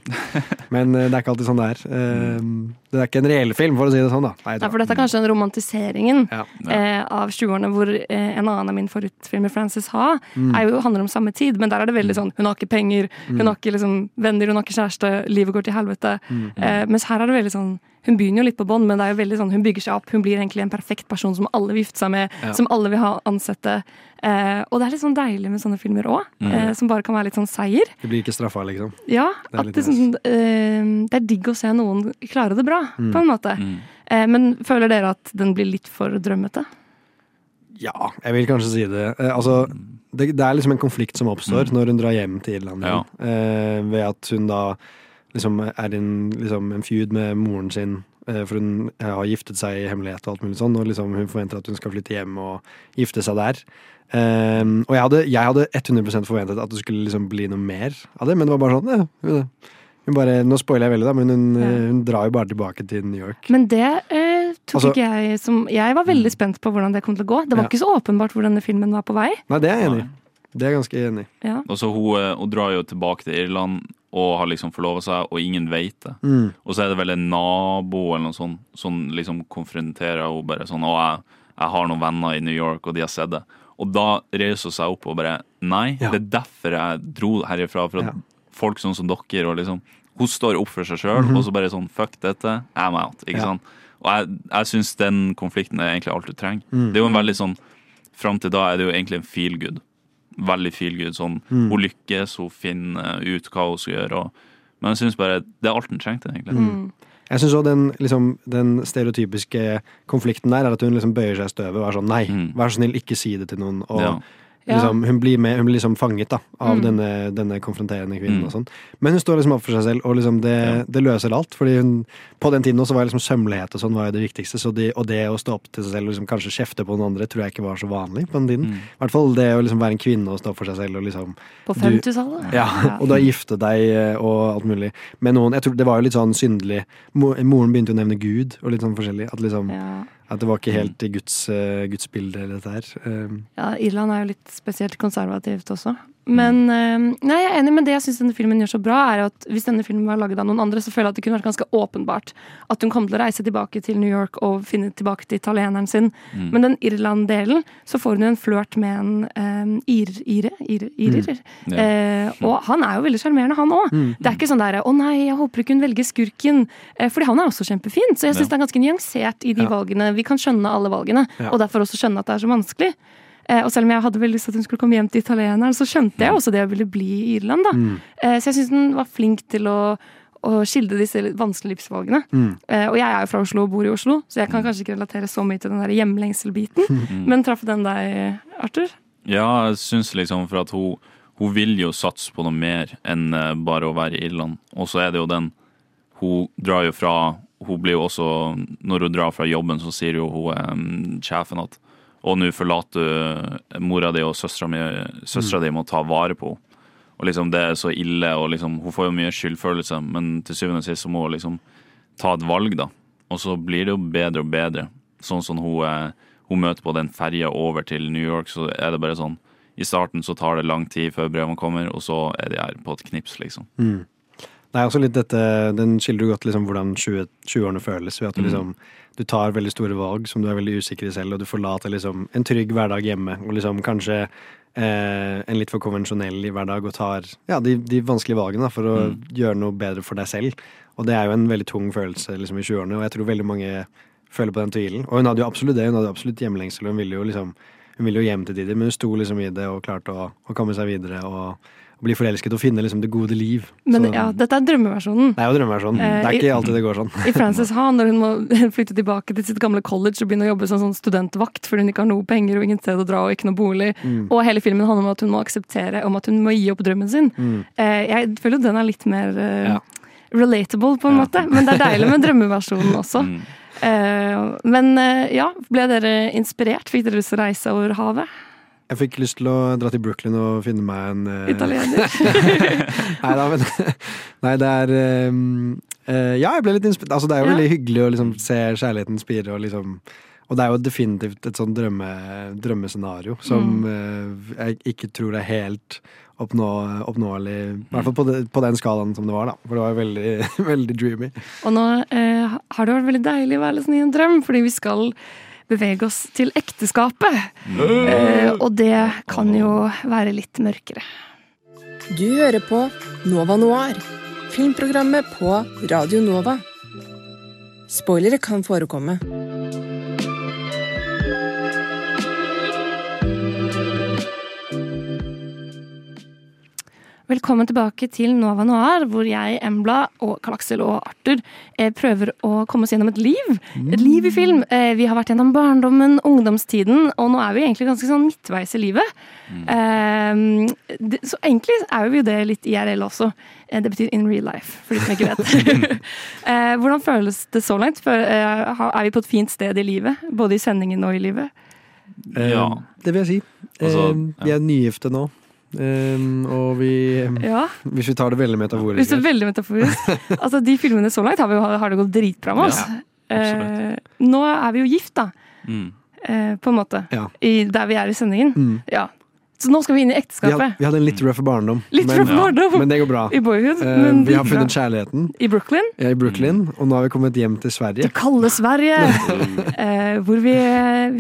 men eh, det er ikke alltid sånn det er. Eh, det er ikke en reell film, for å si det sånn, da. Nei, Nei, for dette er kanskje den romantiseringen Ja. eh, av 20-årene hvor eh, en annen av mine favorittfilmer, Frances Ha, Mm. er jo, handler om samme tid, men der er det veldig sånn hun har ikke penger, hun har ikke liksom, venner, hun har ikke kjæreste, livet går til helvete. Mm. Eh, mens her er det veldig sånn hun begynner jo litt på bånn, men det er jo veldig sånn, hun bygger seg opp. Hun blir egentlig en perfekt person som alle vil gifte seg med, Ja. som alle vil ha ansette. Eh, og det er litt sånn deilig med sånne filmer òg, Mm. eh, som bare kan være litt sånn seier. Du blir ikke straffa, liksom. Ja, Det er at det, sånn, eh, det er digg å se noen klare det bra, Mm. på en måte. Mm. Eh, men føler dere at den blir litt for drømmete? Ja, jeg vil kanskje si det. Eh, altså, det, det er liksom en konflikt som oppstår Mm. når hun drar hjem til Irland. Ja. Eh, ved at hun da liksom er i en, liksom en feud med moren sin. eh, for hun eh, har giftet seg i hemmelighet og alt mulig sånn. Og liksom hun forventer at hun skal flytte hjem og gifte seg der. Um, og jeg hadde, jeg hadde 100% forventet at det skulle liksom bli noe mer av det, men det var bare sånn ja, bare, Nå spoiler jeg veldig, da, men hun, Ja. eh, hun drar jo bare tilbake til New York. Men det eh, tok Altså- ikke jeg som Jeg var veldig spent på hvordan det kom til å gå. Det var Ja. ikke så åpenbart hvor denne filmen var på vei. Nei, det er jeg enig i. Det er jeg ganske enig i. Ja. Og så hun, hun drar jo tilbake til Irland og har liksom forlova seg, og ingen vet det. Mm. Og så er det vel en nabo eller noe sånt som liksom konfronterer henne bare sånn Å, jeg, jeg har noen venner i New York, og de har sett det. Og da reiser hun seg opp og bare Nei, Ja. det er derfor jeg dro herifra. For Ja. folk sånn som dere og liksom Hun står opp for seg sjøl, Mhm. og så bare sånn Fuck dette, I'm out. Ikke Ja. sant? Og jeg, jeg syns den konflikten er egentlig alt du trenger. Mm. Det er jo en veldig sånn Fram til da er det jo egentlig en feel good. Veldig feel good. Sånn, Mm. Hun lykkes, hun finner ut hva hun skal gjøre. Og, men jeg syns bare det er alt hun trengte, egentlig. Mm. Jeg syns òg den, liksom, den stereotypiske konflikten der er at hun liksom bøyer seg i støvet og er sånn nei, vær så snill, ikke si det til noen. Og Ja. Ja. liksom, hun, blir med, hun blir liksom fanget da, av Mm. denne, denne konfronterende kvinnen Mm. og sånn. Men hun står liksom opp for seg selv, og liksom det, det løser alt. Fordi hun, på den tiden også var liksom sømmelighet og sånn var jo det viktigste. Så de, og det å stå opp til seg selv og liksom kanskje kjefte på noen andre tror jeg ikke var så vanlig på den tiden. Mm. I hvert fall det å liksom være en kvinne og stå opp for seg selv og liksom På du- 50-tallet. ja, og da gifte deg eh, og alt mulig med noen. Jeg tror Det var jo litt sånn syndelig. Moren begynte jo å nevne Gud og litt sånn forskjellig. At, liksom, Ja. At det var ikke helt i Guds, eh, Guds bilde, dette her. Um, Ja, Irland er jo litt spesielt konservativt også. Men eh, nei, jeg er enig men det jeg syns denne filmen gjør så bra, er at hvis denne filmen var laget av noen andre, så føler jeg at det kunne vært ganske åpenbart at hun kom til å reise tilbake til New York og finne tilbake til italieneren sin. Mm. Men den Irland-delen, så får hun jo en flørt med en um, ir, ire, ire, irer. Mm. Ja. Eh, og han er jo veldig sjarmerende, han òg. Mm. Det er ikke sånn der 'Å nei, jeg håper ikke hun velger skurken', eh, fordi han er også kjempefin. Så jeg syns Ja. det er ganske nyansert i de Ja. valgene. Vi kan skjønne alle valgene, og derfor også skjønne at det er så vanskelig. Eh, og selv om jeg hadde vel lyst til at hun skulle komme hjem til italieneren, så skjønte jeg også det jeg ville bli i Irland, da. Mm. Eh, så jeg syns hun var flink til å, å skildre disse vanskelige livsvalgene. Mm. Eh, og jeg er jo fra Oslo og bor i Oslo, så jeg kan kanskje ikke relatere så mye til den der hjemlengselbiten. Mm. Men traff den deg, Arthur? Ja, jeg syns liksom for at hun, hun vil jo satse på noe mer enn eh, bare å være i Irland. Og så er det jo den Hun drar jo fra Hun blir jo også Når hun drar fra jobben, så sier jo hun um, sjefen at Og nå forlater du mora di og søstera Søstera di må ta vare på henne. Og liksom det er så ille, og liksom Hun får jo mye skyldfølelse, men til syvende og sist så må hun liksom ta et valg, da. Og så blir det jo bedre og bedre. Sånn som hun, eh, hun møter på den ferja over til New York, så er det bare sånn I starten så tar det lang tid før brevene kommer, og så er de her på et knips, liksom. mm. Det er også litt dette, Den skildrer godt liksom hvordan 20 20-årene føles. ved at du Mm. Du tar veldig store valg som du er veldig usikker i selv, og du forlater liksom en trygg hverdag hjemme. Og liksom kanskje eh, en litt for konvensjonell hverdag og tar ja, de, de vanskelige valgene da, for å Mm. gjøre noe bedre for deg selv. Og det er jo en veldig tung følelse liksom i 20-årene, og jeg tror veldig mange føler på den tvilen. Og hun hadde jo absolutt det, hun hadde absolutt hjemlengsel, og hun ville jo liksom hun ville jo hjem til tider, men hun sto liksom i det og klarte å, å komme seg videre og bli forelsket og finne liksom det gode liv. Men Så- ja, dette er drømmeversjonen. det er jo drømmeversjonen. Eh, Det er ikke alltid det går sånn. I Frances Ha, når hun må flytte tilbake til sitt gamle college og begynne å jobbe som sånn studentvakt fordi hun ikke har noe penger og ingen sted å dra og ikke noe bolig. Mm. Og hele filmen handler om at hun må akseptere om at hun må gi opp drømmen sin. Mm. Eh, jeg føler jo den er litt mer eh, Ja. relatable, på en måte. Men det er deilig med drømmeversjonen også. Mm. Eh, men ja, ble dere inspirert? Fikk dere lyst til å reise over havet? Jeg fikk lyst til å dra til Brooklyn og finne meg en uh... Italiener. nei da, men Nei, det er um, uh, Ja, jeg ble litt inspirert. Altså, det er jo Ja. veldig hyggelig å liksom se kjærligheten spire og liksom Og det er jo definitivt et sånn drømme, drømmescenario som eh, jeg ikke tror er helt oppnå, oppnåelig. I hvert fall på, de, på den skalaen som det var, da. For det var veldig, veldig dreamy. Og nå eh, har det vært veldig deilig å være sånn i en drøm, fordi vi skal bevege oss til ekteskapet. Eh, og det kan jo være litt mørkere. Du hører på Nova Noir, filmprogrammet på Radio Nova. Spoilere kan forekomme. Velkommen tilbake til Nova Noir, hvor jeg, Embla, og Karl Aksel og Arthur eh, prøver å komme oss gjennom et liv. Et liv i film. Eh, vi har vært gjennom barndommen, ungdomstiden, og nå er vi egentlig ganske sånn midtveis i livet. Mm. så egentlig er vi jo det litt IRL også. Det betyr in real life, for de som ikke vet. eh, hvordan føles det så langt? Er vi på et fint sted i livet? Både i sendingen og i livet? Ja. Det vil jeg si. Altså, ja. vi er nygifte nå. Eh, og vi Ja. Hvis vi tar det veldig metaforisk Hvis det er veldig metaforisk. Altså, de filmene så langt har, vi, har det gått dritbra med oss. Ja, uh, nå er vi jo gift, da. Mm. Uh, på en måte. Ja. I, der vi er i sendingen. Mm. Ja. Så nå skal vi inn i Vi hadde, ekteskapet. vi hadde en litt røff barndom, Litt men, røff barndom. men det går bra. I boyhood. Men vi har funnet kjærligheten I Brooklyn. ja, i Brooklyn, og nå har vi kommet hjem til Sverige. Det kalde Sverige! uh, hvor vi,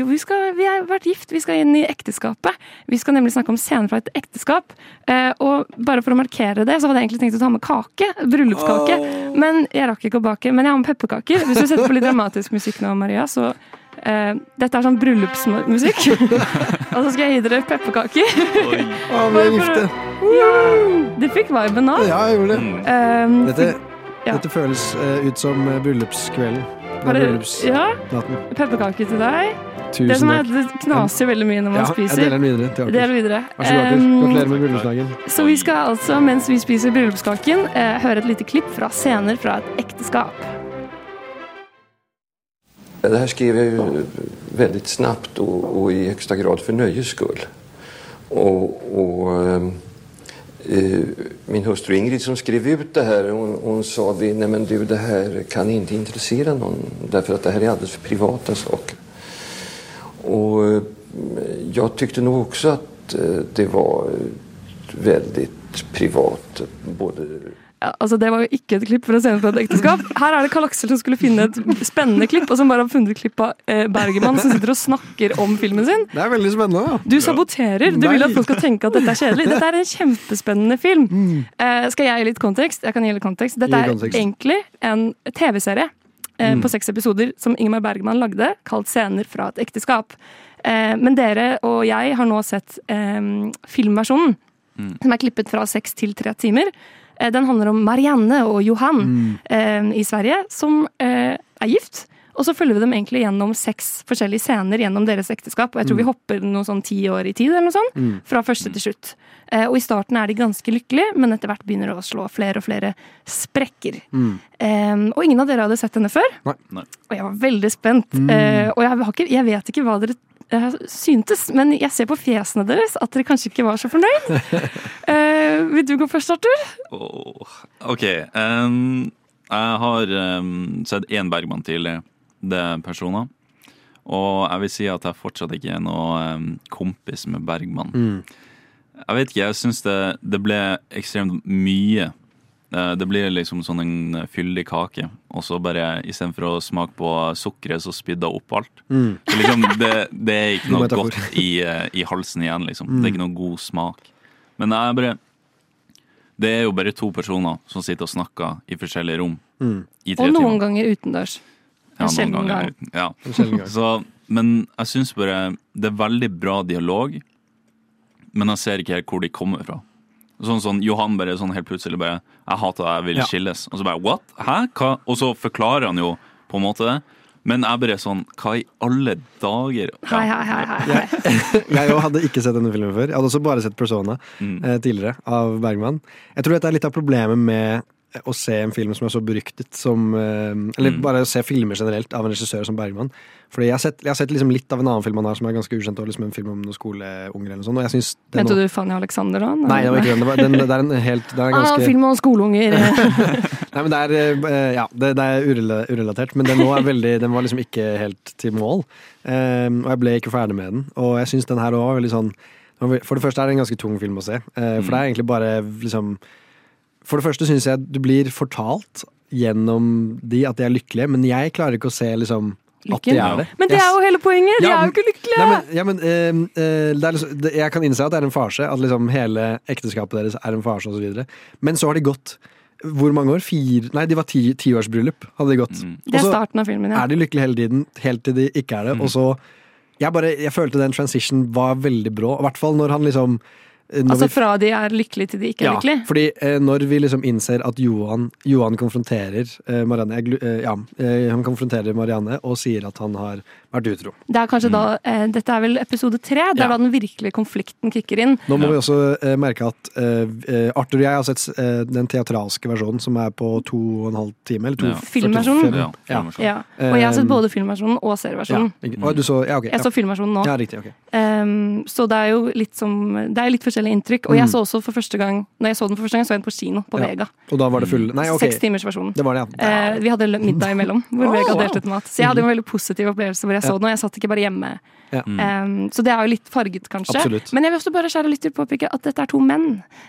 vi, skal, vi har vært gift, vi skal inn i ekteskapet. Vi skal nemlig snakke om scener fra et ekteskap. Uh, og bare for å markere det, så hadde jeg egentlig tenkt å ta med kake. Bryllupskake. Men jeg rakk ikke å bake. Men jeg har med pepperkaker. Hvis du setter på litt dramatisk musikk nå, Maria, så eh, Dette er sånn bryllupsmusikk. og så skal jeg gi dere pepperkaker. Å, vi er gifte! ja, du fikk viben nå. Ja, jeg gjorde det. Um, Dette, Ja. dette føles uh, ut som eh, bryllupskvelden. Det ja, pepperkaker til deg. Tusen det som er, takk. det knaser veldig mye når man Ja, spiser. jeg deler den videre til Aker. Videre. Vær så god, Arthur. Um, Gratulerer med bryllupsdagen. Så vi skal altså, mens vi spiser bryllupskaken, uh, høre et lite klipp fra scener fra et ekteskap. Det här skrev jag ju väldigt snabbt och, och i högsta grad för nöjes skull. Och, och, ehm, eh, min hustru Ingrid som skrev ut det här, hon, hon sa det, nej men du det här kan inte intressera någon därför att det här är alldeles för privata saker. Och eh, jag tyckte nog också att eh, det var veldig privat. Både altså Det var jo ikke et klipp fra scener fra et ekteskap. Her er det Karl Aksel som skulle finne et spennende klipp, og som bare har funnet et klipp av eh, Bergermann som sitter og snakker om filmen sin. Det er veldig spennende. da. Du saboterer. Du Nei. vil at folk skal tenke at dette er kjedelig. Dette er en kjempespennende film. Eh, skal jeg gi litt kontekst? Jeg kan gi litt kontekst. Dette er kontekst. egentlig en TV-serie eh, Mm. på seks episoder som Ingemar Bergman lagde, kalt 'Scener fra et ekteskap'. Eh, men dere og jeg har nå sett eh, filmversjonen, som er klippet fra seks til tre timer. Eh, den handler om Marianne og Johan mm. i Sverige, som eh, er gift. Og så følger vi dem egentlig gjennom seks forskjellige scener gjennom deres ekteskap. Og jeg tror vi hopper noe sånn ti år i tid, eller noe sånt. Mm. Fra første til slutt. Eh, og i starten er de ganske lykkelige, men etter hvert begynner det å slå flere og flere sprekker. Mm. Eh, og ingen av dere hadde sett henne før. Nei. Og jeg var veldig spent. Mm. Eh, og jeg, har ikke, jeg vet ikke hva dere eh, syntes, men jeg ser på fjesene deres at dere kanskje ikke var så fornøyd. Eh, vil du gå først, Arthur? Oh, OK. Um, jeg har um, sett én Bergman tidlig. Det er personer. Og jeg vil si at jeg fortsatt ikke er noe um, kompis med Bergman. Mm. Jeg vet ikke, jeg syns det, det ble ekstremt mye. Eh, Det blir liksom sånn en fyldig kake, og så bare istedenfor å smake på sukkeret, så spydde jeg opp alt. Mm. Så liksom, det, det er ikke noe godt i, eh, i halsen igjen, liksom. Mm. Det er ikke noe god smak. Men jeg bare Det er jo bare to personer som sitter og snakker i forskjellige rom Mm. i tre Og noen timer. ganger utendørs. Ja, En sjelden gang. Ja. Så, men jeg syns bare det er veldig bra dialog, men jeg ser ikke helt hvor de kommer fra. Sånn sånn, Johan bare sånn helt plutselig bare 'Jeg hater deg, jeg vil Ja. skilles'. Og så bare 'what? Hæ? Hva?' Og så forklarer han jo på en måte det. Men jeg bare sånn Hva i alle dager? Hei, hei, hei, hei, hei. Jeg jeg hadde ikke sett denne filmen før. Jeg hadde også bare sett Persona Mm. eh, tidligere, av Bergman. Jeg tror dette er litt av problemet med å se en film som er så beryktet som eh, Eller Mm. bare se filmer generelt av en regissør som Bergman. Fordi jeg har sett, jeg har sett liksom litt av en annen film han har som er ganske ukjent, og liksom en film om noen skoleunger eller noe sånt. Og jeg det Mente nå- du Fanny Alexander da? Nei, det var ikke den. Det, var, den, det er en helt det er en Ah, film om skoleunger. Nei, men det er, eh, ja, det, det er urelatert, men den nå er veldig Den var liksom ikke helt til mål. Um, og jeg ble ikke ferdig med den. Og jeg syns den her òg var veldig sånn For det første er det en ganske tung film å se. Uh, for det er egentlig bare liksom For det første syns jeg du blir fortalt gjennom de at de er lykkelige, men jeg klarer ikke å se liksom at de er det. Men det er jo hele poenget! De Ja, er jo ikke lykkelige! Nei, men, ja, men det er liksom, det, Jeg kan innse at det er en farse, at liksom hele ekteskapet deres er en farse osv. Men så har de gått hvor mange år? Fire Nei, de var ti, tiårsbryllup. hadde de gått. Det er starten av filmen, ja. er de lykkelige hele tiden, helt til de ikke er det. Og så jeg, bare, jeg følte den transition var veldig brå. I hvert fall når han liksom Altså vi- fra de er lykkelige til de ikke er ja, lykkelige. fordi eh, når vi liksom innser at Johan, Johan konfronterer eh, Marianne jeg, eh, Ja, eh, han konfronterer Marianne og sier at han har vært utro. Det er kanskje da, eh, Dette er vel episode tre, det Ja. er da den virkelige konflikten kicker inn. Nå må vi også eh, merke at eh, eh, Arthur og jeg har sett eh, den teatralske versjonen som er på to og en halv time. Eller to, Ja. Filmversjonen? Ja. Ja. Og jeg har sett Um, både filmversjonen og serieversjonen. Ja, du så, ja, ok, Jeg så filmversjonen nå. Ja, riktig, okay. Um, så det er jo litt som Det er litt forskjellige inntrykk. Og jeg Mm. så også for første gang Når jeg så den for første gang, så jeg den på kino på Ja. Vega. Og da var det full Nei, ok. Seks timers versjonen. Det var det, ja. Eh, vi hadde middag imellom, hvor Oh, Vega delte ut mat. Så jeg hadde en veldig positiv opplevelse hvor jeg så Ja. den, og jeg satt ikke bare hjemme. Ja. Um, så det er jo litt farget, kanskje. Absolutt. Men jeg vil også bare kjære lytter påpeke at dette er to menn.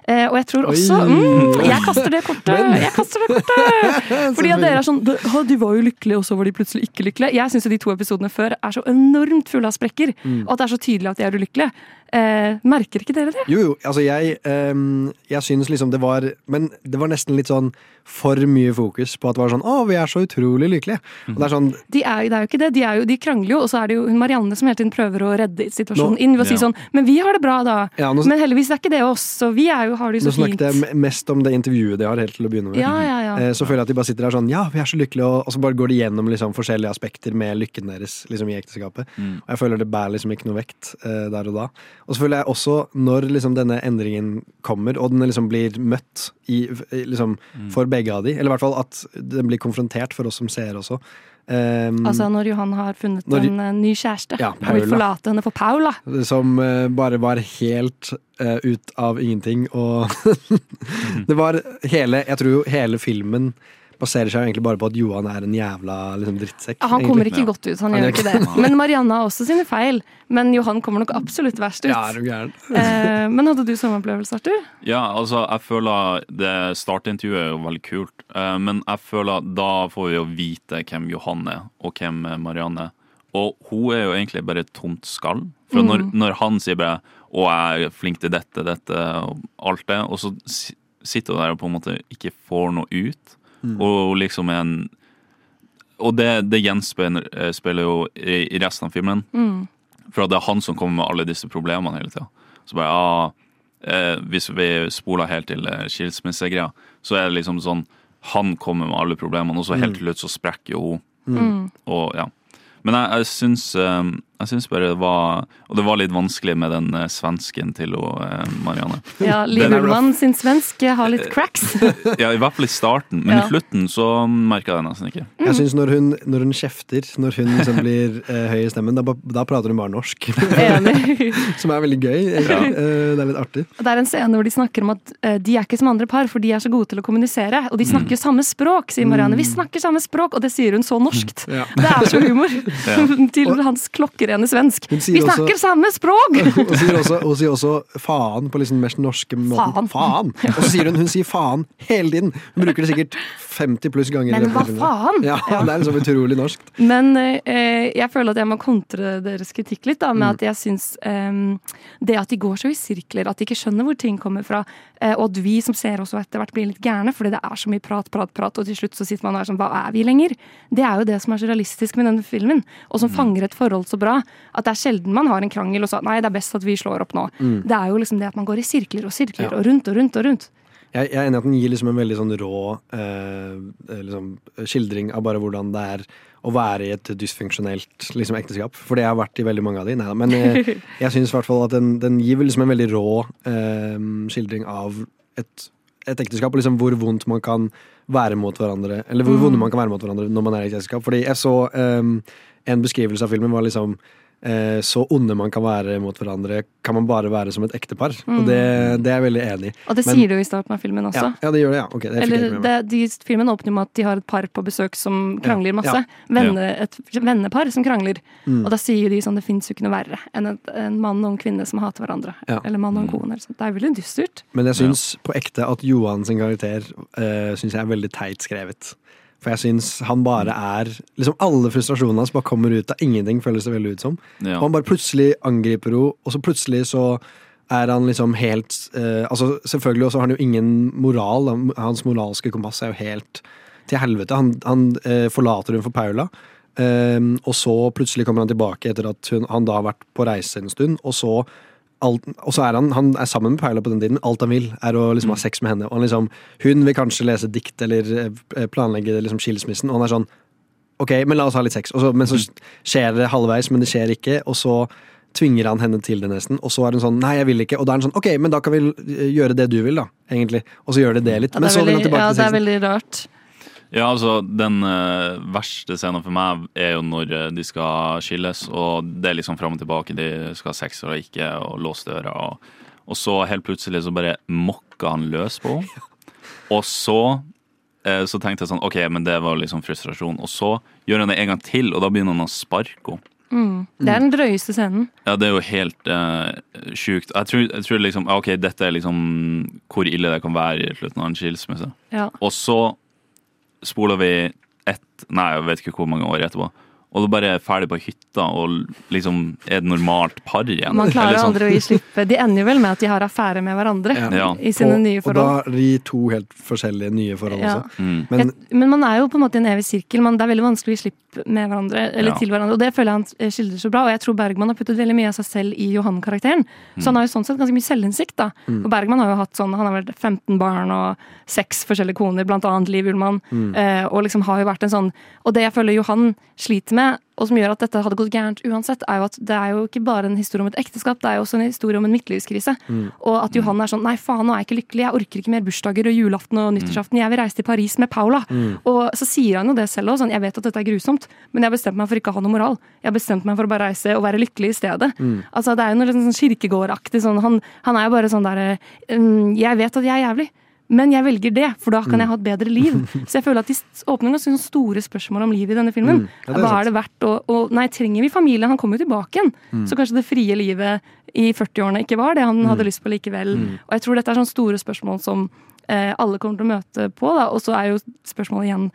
Uh, og jeg tror også mm, Jeg kaster det kortet! Jeg kaster det kortet! Fordi at dere er sånn «De- var jo lykkelige, og så var de plutselig ikke lykkelige. Jeg syns de to episodene før er så enormt fulle av sprekker, Mm. og at det er så tydelig at de er ulykkelige. Uh, merker ikke dere det? Jo, jo, altså jeg um, Jeg syns liksom det var Men det var nesten litt sånn for mye fokus på at det var sånn Å, vi er så utrolig lykkelige. Og det er sånn De, er, jo- det er jo ikke det. De, jo, de krangler jo, og så er det jo hun Marianne som hele tiden prøver å redde situasjonen Nå- inn ved å si Ja. sånn Men vi har det bra, da. Ja, nå- Men heldigvis er ikke det oss, så vi er jo, har det jo så fint. Nå snakket jeg mest om det intervjuet de har helt til å begynne med. Ja, ja, ja. Eh, Så føler jeg at de bare sitter der sånn Ja, vi er så lykkelige, og, og så bare går de gjennom liksom, forskjellige aspekter med lykken deres liksom, i ekteskapet. Og jeg føler det bærer liksom ikke noe vekt eh, der og da. Og så føler jeg også, når liksom denne endringen kommer, og den liksom blir møtt i, liksom, mm. for begge av de, eller i hvert fall at den blir konfrontert for oss som seere også. Ehm, Altså når Johan har funnet Når- en eh, ny kjæreste Ja, og vil forlate henne for Paula. Som uh, bare var helt uh, ut av ingenting, og Det var hele Jeg tror jo hele filmen baserer seg jo egentlig bare på at Johan er en jævla liksom, drittsekk. Ja, Han kommer egentlig. ikke godt ut, han, gjør ikke det. Men Marianne har også sine feil. Men Johan kommer nok absolutt verst ut. Ja, er du gæren? Eh, men hadde du samme opplevelse, Arthur? Ja, altså, jeg føler det startintervjuet er jo veldig kult, eh, men jeg føler da får vi jo vite hvem Johan er, og hvem eh, Marianne er. Og hun er jo egentlig bare et tomt skall. For når, Mm. når han sier bare 'Å, jeg er flink til dette, dette', og alt det, og så sitter hun der og på en måte ikke får noe ut, Mm. og liksom en Og det, det gjenspeiler eh, jo i, i resten av filmen. Mm. For det er han som kommer med alle disse problemene hele tida. Så bare, ja, eh, Hvis vi spoler helt til eh, skilsmissegreia, så er det liksom sånn Han kommer med alle problemene, og så helt Mm. til slutt så sprekker jo hun. Mm. Og ja. Men jeg, jeg syns eh, Jeg syns bare det var Og det var litt vanskelig med den eh, svensken til og, eh, Marianne. Ja, er. Ullmann sin svensk har litt cracks. Ja, i hvert fall i starten, men Ja. i slutten så merka jeg det nesten ikke. Jeg synes når når hun kjefter, når hun liksom blir eh, høy i stemmen, da, da prater hun bare norsk. Som er veldig gøy. Ja. Eh, det er litt artig. Det er en scene hvor de snakker om at de er ikke som andre par, for de er så gode til å kommunisere. Og de snakker samme språk, sier Marianne. Vi snakker samme språk, og det sier hun så norskt. Ja. Det er så humor. Til hans klokkerene svensk. Vi snakker også- samme språk! Hun sier også, hun sier også faen på liksom mest norske måten. Faen. Og så sier hun hun sier faen hele tiden. Hun bruker det sikkert 50 pluss ganger. Men hva faen? Ja, Ja. Det er liksom utrolig norsk. Men eh, jeg føler at jeg må kontre deres kritikk litt, da, med Mm. at jeg syns eh, det at de går så i sirkler, at de ikke skjønner hvor ting kommer fra, eh, og at vi som ser også etter hvert blir litt gærne fordi det er så mye prat, prat, prat, og til slutt så sitter man og er sånn Hva er vi lenger? Det er jo det som er så realistisk med denne filmen, og som fanger et forhold så bra. At det er sjelden man har en krangel og så Nei, det er best at vi slår opp nå. Mm. Det er jo liksom det at man går i sirkler og sirkler Ja. og rundt og rundt og rundt. Jeg, jeg er enig i at den gir liksom en veldig sånn rå eh, liksom, skildring av bare hvordan det er å være i et dysfunksjonelt liksom, ekteskap. For det har vært i veldig mange av de. Neida. Men eh, jeg syns i hvert fall at den, den gir liksom en veldig rå eh, skildring av et, et ekteskap, og liksom hvor vondt man kan være mot hverandre. Eller hvor Mm. vonde man kan være mot hverandre når man er i et ekteskap. Fordi jeg så eh, en beskrivelse av filmen var liksom eh, så onde man kan være mot hverandre, kan man bare være som et ektepar. Mm. Og det, det er jeg veldig enig i. Og det Men- sier du i starten av filmen også. Ja, ja, det gjør det, ja. Okay, det Eller det, de, filmen åpner med at de har et par på besøk som krangler masse. ja. Venne, et vennepar som krangler. Mm. Og da sier de sånn det fins jo ikke noe verre enn et, en mann og en kvinne som hater hverandre. Ja. Eller mann og en kone. Eller. Det er veldig dystert. Men jeg syns på ekte at Johan sin karakter øh, synes jeg er veldig teit skrevet. For jeg syns han bare er liksom Alle frustrasjonene hans bare kommer ut av ingenting, føles det veldig ut som. Ja. Og han bare plutselig angriper henne, og så plutselig så er han liksom helt eh, Altså Selvfølgelig også har han jo ingen moral. Hans moralske kompass er jo helt til helvete. Han, han eh, forlater hun for Paula. ehm, og så plutselig kommer han tilbake etter at hun, han da har vært på reise en stund. Og så, alt, og så er han, han er sammen med Paula på den tiden. Alt han vil, er å liksom ha sex med henne. Og han liksom, hun vil kanskje lese dikt eller eh, planlegge liksom skilsmissen, og han er sånn Ok, men la oss ha litt sex. Så, men så skjer det halvveis, men det skjer ikke. Og så tvinger han henne til det nesten. Og så er hun sånn Nei, jeg vil ikke. Og da er han sånn Ok, men da kan vi gjøre det du vil, da. Egentlig. Og så gjør det det litt. Ja, Men det, så er vil han tilbake ja, til det er veldig rart. Ja, altså, den eh, verste scenen for meg er jo når eh, de skal skilles, og det er liksom fram og tilbake, de skal ha sex eller ikke, og låse døra og, og så helt plutselig så bare mokka han løs på henne. Og så eh, så tenkte jeg sånn, ok, men det var liksom frustrasjon. Og så gjør han det en gang til, og da begynner han å sparke henne. Mm. Det er den drøyeste scenen. Ja, det er jo helt uh, sjukt. Jeg tror, jeg tror liksom, ok, dette er liksom hvor ille det kan være i slutten av en skilsmisse. Ja. Og så spoler vi ett, nei, jeg vet ikke hvor mange år etterpå, og du bare er ferdig på hytta og liksom er et normalt par igjen. Man klarer Eller sånn- aldri å gi slippe. De ender jo vel med at de har affære med hverandre Ja. i sine og, nye Og da er de to helt forskjellige nye forhold Ja. også. Mm. Men men man er jo på en måte i en evig sirkel. Man, det er veldig vanskelig å gi slipp med hverandre, eller Ja. til hverandre. Og det føler jeg han skildrer så bra. Og jeg tror Bergman har puttet veldig mye av seg selv i Johan-karakteren. Så han har jo sånn sett ganske mye selvinnsikt. da. Mm. Og Bergman har jo hatt sånn, han har vært 15 barn og seks forskjellige koner, blant annet Liv Ullmann. Mm. Eh, og liksom har jo vært en sånn Og det jeg føler Johan sliter med, og som gjør at dette hadde gått gærent uansett, er jo at det er jo ikke bare en historie om et ekteskap, det er jo også en historie om en midtlivskrise. Mm. Og at Johan er sånn Nei, faen, nå er jeg ikke lykkelig. Jeg orker ikke mer bursdager og julaften og nyttårsaften. Jeg vil reise til Paris med Paula. Mm. Og så sier han jo det selv òg. Sånn, jeg vet at dette er grusomt, men jeg har bestemt meg for ikke å ha noe moral. Jeg har bestemt meg for å bare reise og være lykkelig i stedet. Mm. Altså, det er jo noe liksom sånn kirkegårdaktig sånn. Han, han er jo bare sånn derre mm, Jeg vet at jeg er jævlig. Men jeg velger det, for da kan Mm. jeg ha et bedre liv. Så jeg føler at de åpner ganske store spørsmål om livet i denne filmen. Mm. Ja, det er Hva er det verdt å og, Nei, trenger vi familie? Han kommer jo tilbake igjen. Mm. Så kanskje det frie livet i 40-årene ikke var det han Mm. hadde lyst på likevel. Mm. Og jeg tror dette er sånne store spørsmål som eh, alle kommer til å møte på. Da. Og så er jo spørsmålet igjen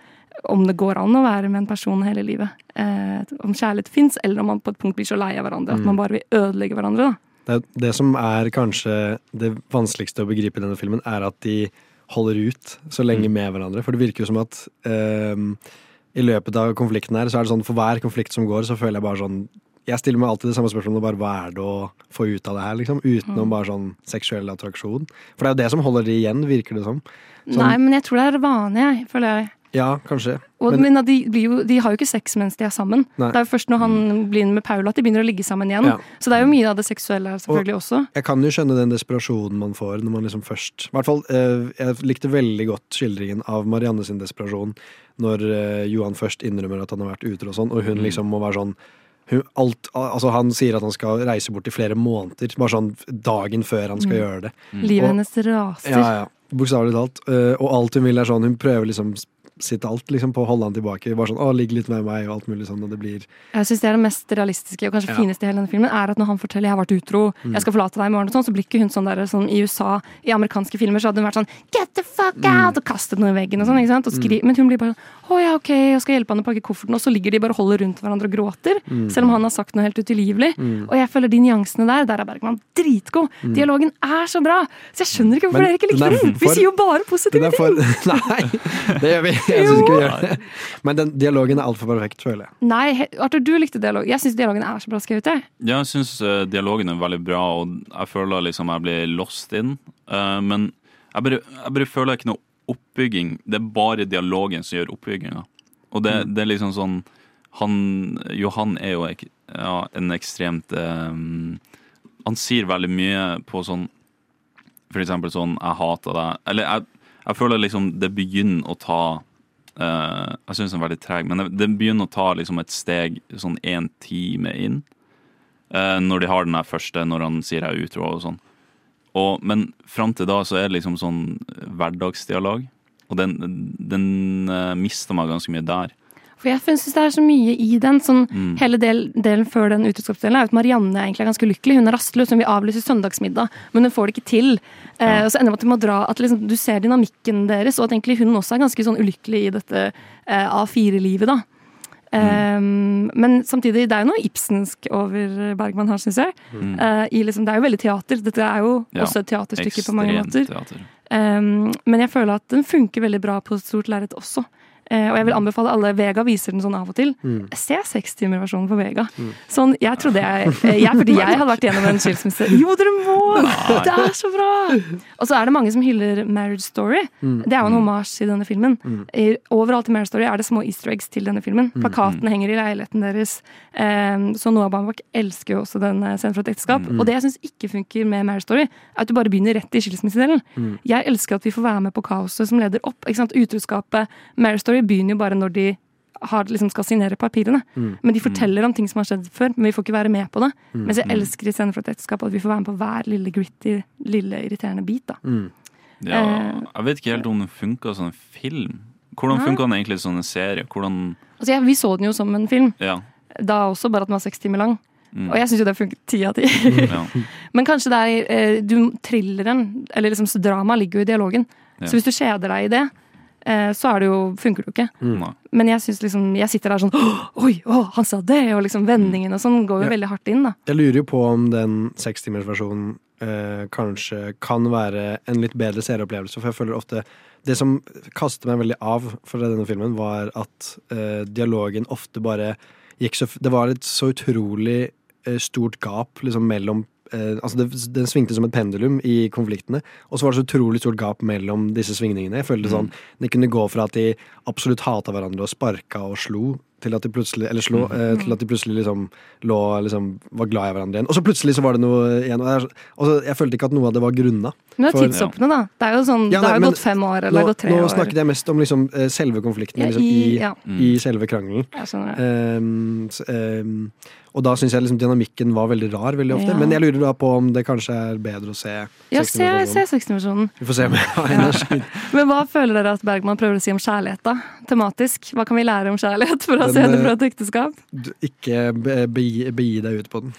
om det går an å være med en person hele livet. Eh, om kjærlighet fins, eller om man på et punkt blir så lei av hverandre at Mm. man bare vil ødelegge hverandre. Da. Det, det som er kanskje det vanskeligste å begripe i denne filmen, er at de holder ut så Mm. lenge med hverandre. For det virker jo som at ehm, i løpet av konflikten her, så er det sånn for hver konflikt som går, så føler jeg bare sånn Jeg stiller meg alltid det samme spørsmålet, bare hva er det å få ut av det her, liksom? Utenom Mm. bare sånn seksuell attraksjon. For det er jo det som holder de igjen, virker det som. Sånn- Nei, men jeg tror det er vane, jeg. føler jeg. Ja, kanskje. Og, Men- men, de, blir jo, de har jo ikke sex mens de er sammen. Nei. Det er jo først når han blir med Paula at de begynner å ligge sammen igjen. Ja. Så det er jo mye av det seksuelle her selvfølgelig også. Jeg kan jo skjønne den desperasjonen man får når man liksom først I hvert fall, eh, Jeg likte veldig godt skildringen av Marianne sin desperasjon når eh, Johan først innrømmer at han har vært utro og sånn, og hun Mm. liksom må være sånn hun, alt, altså Han sier at han skal reise bort i flere måneder, bare sånn dagen før han skal Mm. gjøre det. Livet Og- hennes raser. Ja, ja. Bokstavelig talt. Eh, og alt hun vil er sånn Hun prøver liksom sitt alt liksom på å holde han tilbake. Bare sånn 'Å, ligg litt med meg', og alt mulig sånn, og det blir Jeg synes det er det mest realistiske og kanskje Ja. fineste i hele denne filmen, er at når han forteller 'jeg har vært utro, Mm. jeg skal forlate deg i morgen', og sånn, så blir ikke hun sånn der sånn i USA, i amerikanske filmer, så hadde hun vært sånn 'get the fuck out', og kastet noe i veggen og sånn, ikke sant? Og skri Mm. Men hun blir bare 'å ja, ok, jeg skal hjelpe han å pakke kofferten', og så ligger de bare og holder rundt hverandre og gråter, Mm. selv om han har sagt noe helt utilgivelig. Mm. Og jeg føler de nyansene der, der er Bergman dritgod. Mm. Dialogen er så bra! Så jeg skjønner ikke hvorfor Men dere ikke likte den! Vi sier jo bare positive ting! nei, det gjør vi. Jeg syns ikke vi gjør det. Men den dialogen er altfor perfekt, føler jeg. Nei, Arthur, du likte dialog. Jeg syns dialogen er så bra skrevet, jeg. Jeg syns uh, dialogen er veldig bra, og jeg føler liksom jeg blir lost in. Uh, men jeg bare, jeg bare føler ikke noe oppbygging. Det er bare dialogen som gjør oppbygginga. Og det, det er liksom sånn han, Johan er jo ek, ja, en ekstremt um, Han sier veldig mye på sånn For eksempel sånn 'jeg hater deg'. Eller jeg, jeg føler liksom det begynner å ta eh, Jeg syns den er veldig treg, men det begynner å ta liksom et steg sånn én time inn. Uh, når de har den der første, når han sier 'jeg er utro' og sånn. Og, men fram til da så er det liksom sånn hverdagsdialog. Og den, den uh, mister meg ganske mye der. For jeg syns det er så mye i den. Sånn, Mm. Hele del, delen før den utroskapsdelen er at Marianne egentlig er ganske ulykkelig. Hun er rastløs, hun vil avlyse søndagsmiddag, men hun får det ikke til. Eh, og så ender man at de må dra, at liksom, du ser dynamikken deres, og at egentlig hun også er ganske sånn ulykkelig i dette eh, A4-livet, da. Eh, men samtidig, det er jo noe Ibsensk over Bergman her, syns jeg. Mm. Uh, i liksom, det er jo veldig teater. Dette er jo Ja, også et teaterstykke på mange måter. teater. Um, men jeg føler at den funker veldig bra på et stort lerret også. Eh, og jeg vil anbefale alle Vega viser den sånn av og til. Mm. Se sekstimerversjonen på Vega. Mm. Sånn, jeg trodde jeg, eh, jeg Fordi jeg hadde vært gjennom en skilsmisse. Jo, dere må! Det er så bra! Og så er det mange som hyller Marriage Story. Mm. Det er jo en homasj i denne filmen. Mm. Overalt i Marriage Story er det små easter eggs til denne filmen. Mm. Plakaten henger i leiligheten deres. Um, så Noah Baumbach elsker jo også den scenen fra et ekteskap. Mm. Og det jeg syns ikke funker med Marriage Story, er at du bare begynner rett i skilsmissedelen. Mm. Jeg elsker at vi får være med på kaoset som leder opp. Ikke sant? Utroskapet. Marriage Story begynner jo bare når de har, liksom skal signere papirene. Mm. Men de forteller om ting som har skjedd før, men vi får ikke være med på det. Mm. Mens jeg Mm. elsker i Scenen fra et ekteskap at vi får være med på hver lille gritty, lille irriterende bit. da. Mm. Ja, Eh. jeg vet ikke helt om den funka som en film. Hvordan funka den egentlig som en serie? Hvordan Altså, ja, Vi så den jo som en film, Ja. da også, bare at den var seks timer lang. Mm. Og jeg syns jo det funket ti av ti. ja. Men kanskje det er eh, du, Thrilleren, eller liksom dramaet, ligger jo i dialogen. Ja. Så hvis du kjeder deg i det, så er det jo, funker det jo ikke. Mm. Men jeg synes liksom, jeg sitter der sånn Oi, å, han sa det! Og liksom vendingen og sånn går jo Ja. veldig hardt inn, da. Jeg lurer jo på om den sekstimersversjonen eh, kanskje kan være en litt bedre serieopplevelse, for jeg føler ofte Det som kastet meg veldig av for denne filmen, var at eh, dialogen ofte bare gikk så Det var et så utrolig eh, stort gap liksom mellom eh, altså det, Den svingte som et pendulum i konfliktene, og så var det så utrolig stort gap mellom disse svingningene. Jeg følte sånn Det kunne gå fra at de absolutt hata hverandre og sparka og slo, til at de plutselig Eller slo, eh, til at de plutselig liksom lå liksom var glad i hverandre igjen. Og så plutselig så var det noe igjen. Og, er- og så, jeg følte ikke at noe av det var grunna. Men det er tidshoppene, da. Det er jo sånn, Ja, det har jo gått fem år, eller Nå, gått tre nå år. snakket jeg mest om liksom, eh, selve konflikten, Ja, liksom, i- i, ja. i selve krangelen. Jeg det. Ehm, ehm, og da syns jeg liksom dynamikken var veldig rar veldig ofte. Ja. Men jeg lurer da på om det kanskje er bedre å se Ja, se, 60-versjonen. se 60-versjonen. Vi får se om jeg har energi. Men hva føler dere at Bergman prøver å si om kjærlighet, da? Tematisk. Hva kan vi lære om kjærlighet fra Den, Scener fra et ekteskap? Du, Ikke be- begi, begi deg ut på den.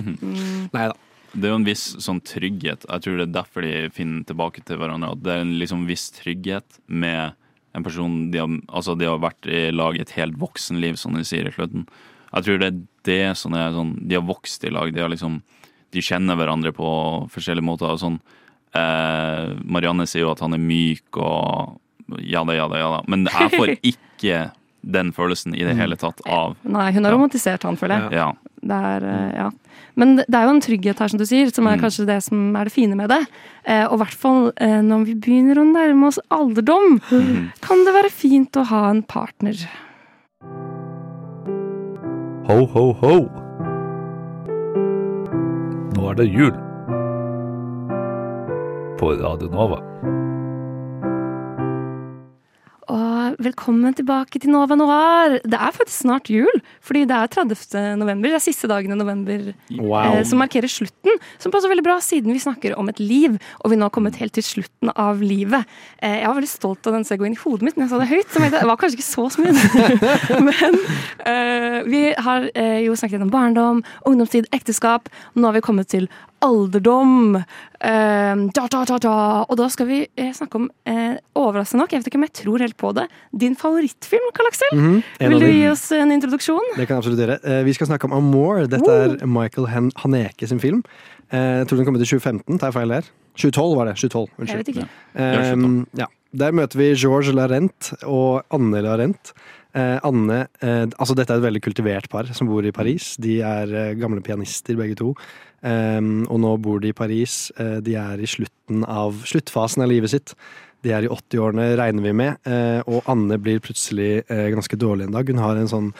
Nei da. Det er jo en viss sånn trygghet. Jeg tror det er derfor de finner tilbake til hverandre. At det er en liksom viss trygghet med en person de har, altså de har vært i lag et helt voksenliv, som de sier i slutten. Jeg tror det er det som er sånn De har vokst i lag. De har liksom De kjenner hverandre på forskjellige måter. og Sånn. Eh, Marianne sier jo at han er myk og ja da, ja da, ja da. Men jeg får ikke den følelsen i det hele tatt av Nei, hun har romantisert han, føler jeg. Ja. Det er, eh, ja. Men det er jo en trygghet her, som du sier, som er Mm. kanskje det som er det fine med det. Eh, og i hvert fall eh, når vi begynner å nærme oss alderdom, kan det være fint å ha en partner. Ho, ho, ho. Nå er det jul. På Radio Nova. Og velkommen tilbake til Nova Noir. Det er faktisk snart jul, fordi det er 30. november. Det er siste dagen i november Wow. eh, som markerer slutten. Som passer veldig bra, siden vi snakker om et liv, og vi nå har kommet helt til slutten av livet. Eh, jeg var veldig stolt av den segwayen i hodet mitt når jeg sa det høyt. Som jeg det var kanskje ikke så smooth. Men eh, vi har eh, jo snakket gjennom barndom, ungdomstid, ekteskap. Nå har vi kommet til alderdom. Eh, da, da, da, da. Og da skal vi eh, snakke om, eh, overraskende nok, jeg vet ikke om jeg tror helt på det, din favorittfilm, Karl Aksel. Mm -hmm. Vil du gi oss en introduksjon? Det kan jeg absolutt gjøre. Eh, Vi skal snakke om Amour. Dette er Michael Han Haneke sin film. Eh, Jeg tror den kom ut i 2015, tar jeg feil der? 2012 var det. 2012, unnskyld. Jeg vet ikke. Ja, Um, ja. Der møter vi Georges Larent og Anne Larent. Eh, Anne, eh, altså Dette er et veldig kultivert par som bor i Paris. De er eh, gamle pianister begge to. Og nå bor de i Paris. De er i slutten av sluttfasen av livet sitt. De er i 80-årene, regner vi med. Og Anne blir plutselig ganske dårlig en dag. Hun har en sånn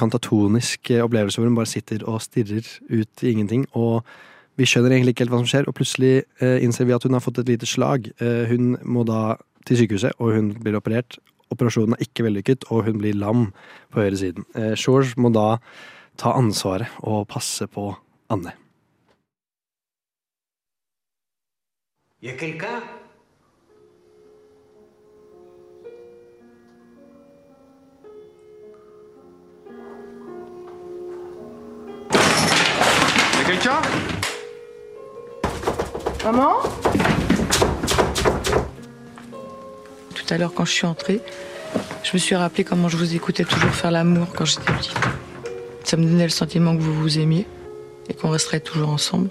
kantatonisk opplevelse hvor hun bare sitter og stirrer ut i ingenting. Og vi skjønner egentlig ikke helt hva som skjer, og plutselig innser vi at hun har fått et lite slag. Hun må da til sykehuset, og hun blir operert. Operasjonen er ikke vellykket, og hun blir lam på høyre siden. Eh, George må da ta ansvaret og passe på Anne. Y a quelqu'un Y a quelqu'un Maman Tout à l'heure, quand je suis entrée, je me suis rappelé comment je vous écoutais toujours faire l'amour quand j'étais petite. Ça me donnait le sentiment que vous vous aimiez et qu'on resterait toujours ensemble.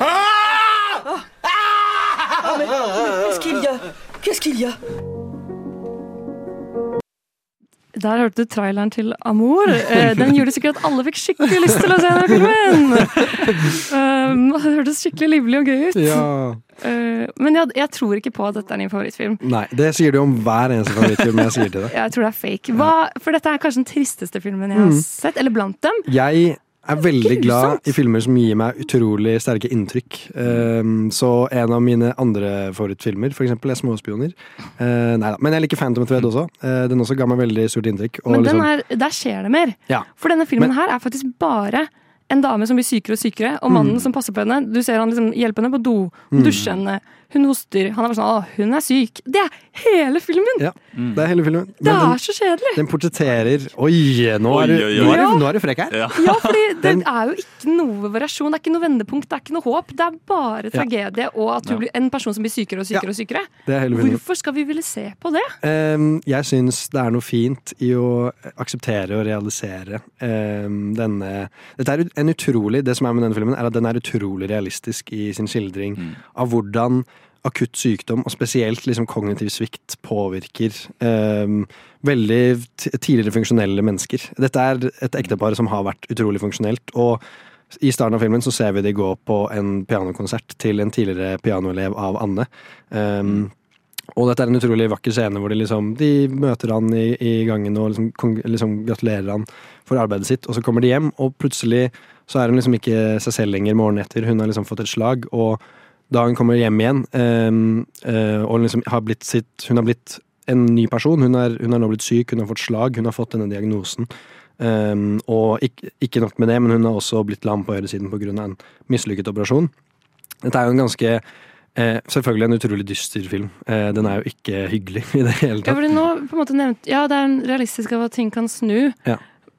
Ah, Qu'est-ce qu'il y a? Qu'est-ce qu'il y a? Der hørte du traileren til Amour. Eh, Den gjorde sikkert at alle fikk skikkelig lyst til å se den filmen. Um, det hørtes skikkelig livlig og gøy ut. Ja. Eh, Men jeg, jeg tror ikke på at dette er din favorittfilm. Nei, det sier du om hver eneste favorittfilm jeg sier til deg. Jeg tror det er fake. Hva, for dette er kanskje den tristeste filmen jeg har Mm. sett, eller blant dem. Jeg er veldig glad i filmer som gir meg utrolig sterke inntrykk. Um, så en av mine andre favorittfilmer for eksempel, er 'Småspioner'. Uh, nei da. Men jeg liker 'Phantom Thread' også. Uh, den også ga meg veldig stort inntrykk. Men den liksom- er, der skjer det mer. Ja. For denne filmen Men- her er faktisk bare en dame som blir sykere og sykere, og mannen som passer på henne. Du ser han liksom hjelpe henne på do, Mm. dusjer henne, hun hoster. Han er bare sånn 'Å, hun er syk'. Det er hele filmen! Ja, det er hele filmen. Det er den, så kjedelig! den portretterer Oi, nå er du, Oi, oi, oi. nå er du, Ja. nå er du frekk her! Ja. Ja, fordi det er jo ikke noe variasjon, det er ikke noe vendepunkt, det er ikke noe håp. Det er bare tragedie og at du blir en person som blir sykere og sykere og sykere. Det er hele. Hvorfor skal vi ville se på det? Um, jeg syns det er noe fint i å akseptere og realisere um, denne Dette er en utrolig Det som er med denne filmen, er at den er utrolig realistisk i sin skildring av hvordan akutt sykdom, og spesielt liksom kognitiv svikt, påvirker eh, veldig tidligere funksjonelle mennesker. Dette er et ektepar som har vært utrolig funksjonelt. og i starten av filmen så ser vi de gå på en pianokonsert til en tidligere pianoelev av Anne. Um, og dette er en utrolig vakker scene hvor de liksom De møter han i, i gangen og liksom, liksom gratulerer han for arbeidet sitt, og så kommer de hjem, og plutselig så er hun liksom ikke seg selv lenger morgenen etter. Hun har liksom fått et slag, og da hun kommer hjem igjen, ehm, eh, og liksom har blitt sitt Hun har blitt en ny person. Hun er, hun er nå blitt syk, hun har fått slag, hun har fått denne diagnosen. Um, og ikke, ikke nok med det, men hun har også blitt lam på høyresiden pga. en mislykket operasjon. Dette er jo en ganske eh, Selvfølgelig en utrolig dyster film. Eh, den er jo ikke hyggelig i det hele Ja, tatt. fordi nå på en måte nevnt, ja, det er en realistisk av at ting kan snu, Ja.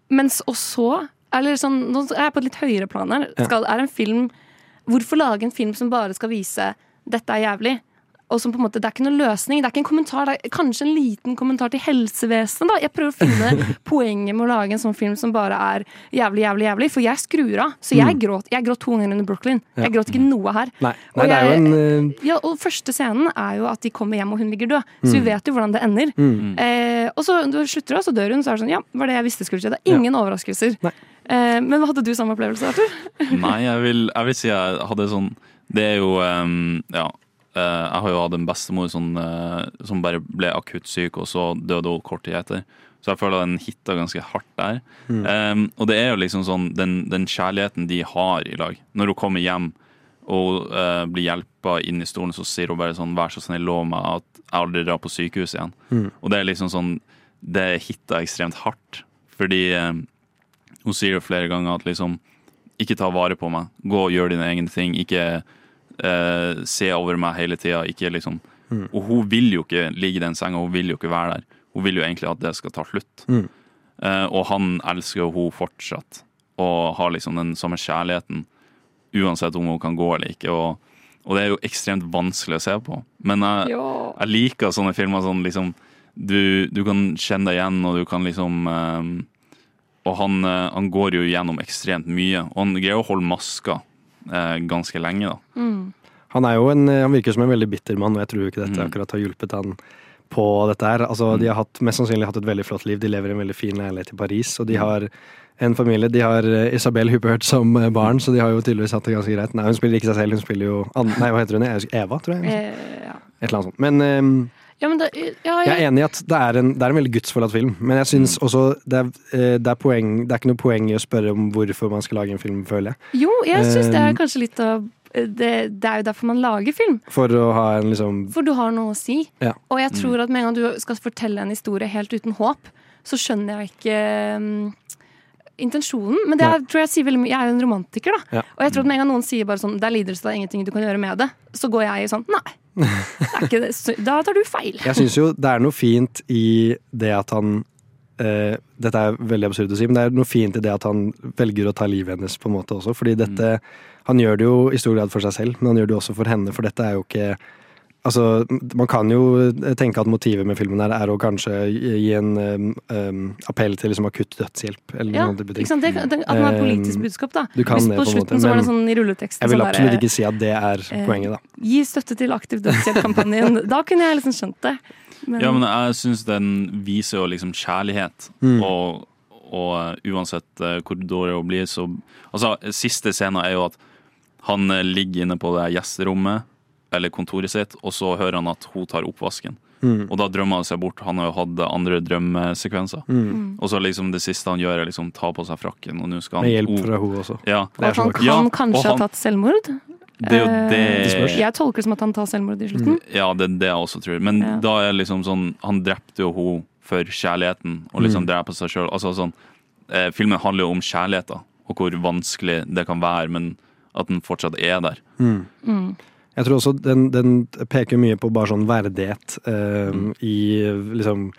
mens og så Eller sånn, nå er jeg på et litt høyere plan her. Ja. Skal, er en film Hvorfor lage en film som bare skal vise 'dette er jævlig'? Og som på en måte, Det er ikke noen løsning, det er ikke en kommentar, det er kanskje en liten kommentar til helsevesenet. da. Jeg prøver å finne poenget med å lage en sånn film som bare er jævlig, jævlig, jævlig. For jeg skrur av. Så jeg Mm. gråt jeg gråt to ganger under Brooklyn. Ja. Jeg gråt ikke noe her. Nei, Og jeg, det er jo en eh, Ja, og første scenen er jo at de kommer hjem og hun ligger død. Så vi Mm. vet jo hvordan det ender. Mm. Eh, og så du slutter det, så dør hun. Så er det sånn, ja, var det jeg visste skulle skje. Det er ingen overraskelser. Eh, men hadde du samme opplevelse, Arthur? Nei, jeg vil, jeg vil si jeg hadde sånn Det er jo ehm, Ja. eh, jeg har jo hatt en bestemor sånn, eh, som bare ble akutt syk, og så døde hun kort tid etter. Så jeg føler at den hitta ganske hardt der. Mm. Um, og det er jo liksom sånn den, den kjærligheten de har i lag. Når hun kommer hjem og uh, blir hjelpa inn i stolen, så sier hun bare sånn 'vær så snill, lov meg at jeg aldri drar på sykehus igjen'. Mm. Og det er liksom sånn Det hitta ekstremt hardt. Fordi eh, hun sier jo flere ganger at liksom ikke ta vare på meg. Gå og gjør dine egne ting. Ikke eh, se over meg hele tida. Ikke liksom Mm. Og hun vil jo ikke ligge i den senga, hun vil jo ikke være der. Hun vil jo egentlig at det skal ta slutt. Mm. Eh, og han elsker jo hun fortsatt, og har liksom den samme kjærligheten. Uansett om hun kan gå eller ikke. Og, og det er jo ekstremt vanskelig å se på. Men jeg, jeg liker sånne filmer sånn liksom du, du kan kjenne deg igjen, og du kan liksom eh, Og han, eh, han går jo gjennom ekstremt mye, og han greier å holde maska eh, ganske lenge, da. Mm. Han er jo en, han virker som en veldig bitter mann, og jeg tror ikke dette Mm. akkurat har hjulpet han på dette her. Altså, De har hatt, mest sannsynlig hatt et veldig flott liv. De lever i en veldig fin leilighet i Paris, og de har en familie. De har eh, Isabel Huppert som eh, barn, så de har jo tydeligvis hatt det ganske greit. Nei, hun spiller ikke seg selv, hun spiller jo Nei, hva heter hun? Eva, tror jeg. Eh, ja. Et eller annet sånt. Men ehm, ja, men det, ja, jeg er enig i at det er en, det er en veldig gudsforlatt film, men jeg syns også det er, eh, det, er poeng, det er ikke noe poeng i å spørre om hvorfor man skal lage en film, føler jeg. Jo, jeg syns det er Um, kanskje litt av det, det er jo derfor man lager film. For å ha en liksom For du har noe å si. Ja. Og jeg tror at med en gang du skal fortelle en historie helt uten håp, så skjønner jeg ikke um, intensjonen. Men det er, tror jeg sier veldig mye. Jeg er jo en romantiker, da. Ja. Og jeg tror at med en gang noen sier bare sånn Det er lidelse, det er ingenting du kan gjøre med det. Så går jeg i sånn Nei. Det er ikke det. Da tar du feil. Jeg syns jo det er noe fint i det at han eh, Dette er veldig absurd å si, men det er noe fint i det at han velger å ta livet hennes, på en måte også. Fordi dette Han gjør det jo i stor grad for seg selv, men han gjør det jo også for henne, for dette er jo ikke Altså, Man kan jo tenke at motivet med filmen her er å kanskje gi en um, um, appell til liksom akutt dødshjelp. Eller Ja, noe ikke sant? Det, det, at den har politisk budskap, da. Du kan Hvis det, på på slutten måte, så var det sånn i rulleteksten Jeg vil absolutt ikke si at det er eh, poenget, da. Gi støtte til aktiv dødshjelp-kampanjen. da kunne jeg liksom skjønt det. Men, Ja, men jeg syns den viser jo liksom kjærlighet, Mm. og, og eh, uansett uh, hvor dårlig det blir, så Altså, siste scenen er jo at han eh, ligger inne på det gjesterommet, eller kontoret sitt, og så hører han at hun tar oppvasken. Mm. Og da drømmer han seg bort. Han har jo hatt andre drømmesekvenser. Mm. Og så liksom det siste han gjør, er liksom ta på seg frakken, og nå skal han Med hjelp fra henne også. Ja. Og at han kan kanskje ha tatt selvmord. Det er jo Eh, det- Jeg tolker det som at han tar selvmord i slutten. Ja, det er det jeg også tror. Men Ja. da er liksom sånn Han drepte jo henne for kjærligheten, og liksom Mm. dreper seg sjøl. Altså sånn eh, Filmen handler jo om kjærligheten, og hvor vanskelig det kan være, men at den fortsatt er der. Mm. Jeg tror også den, den peker mye på bare sånn verdighet eh, Mm. i liksom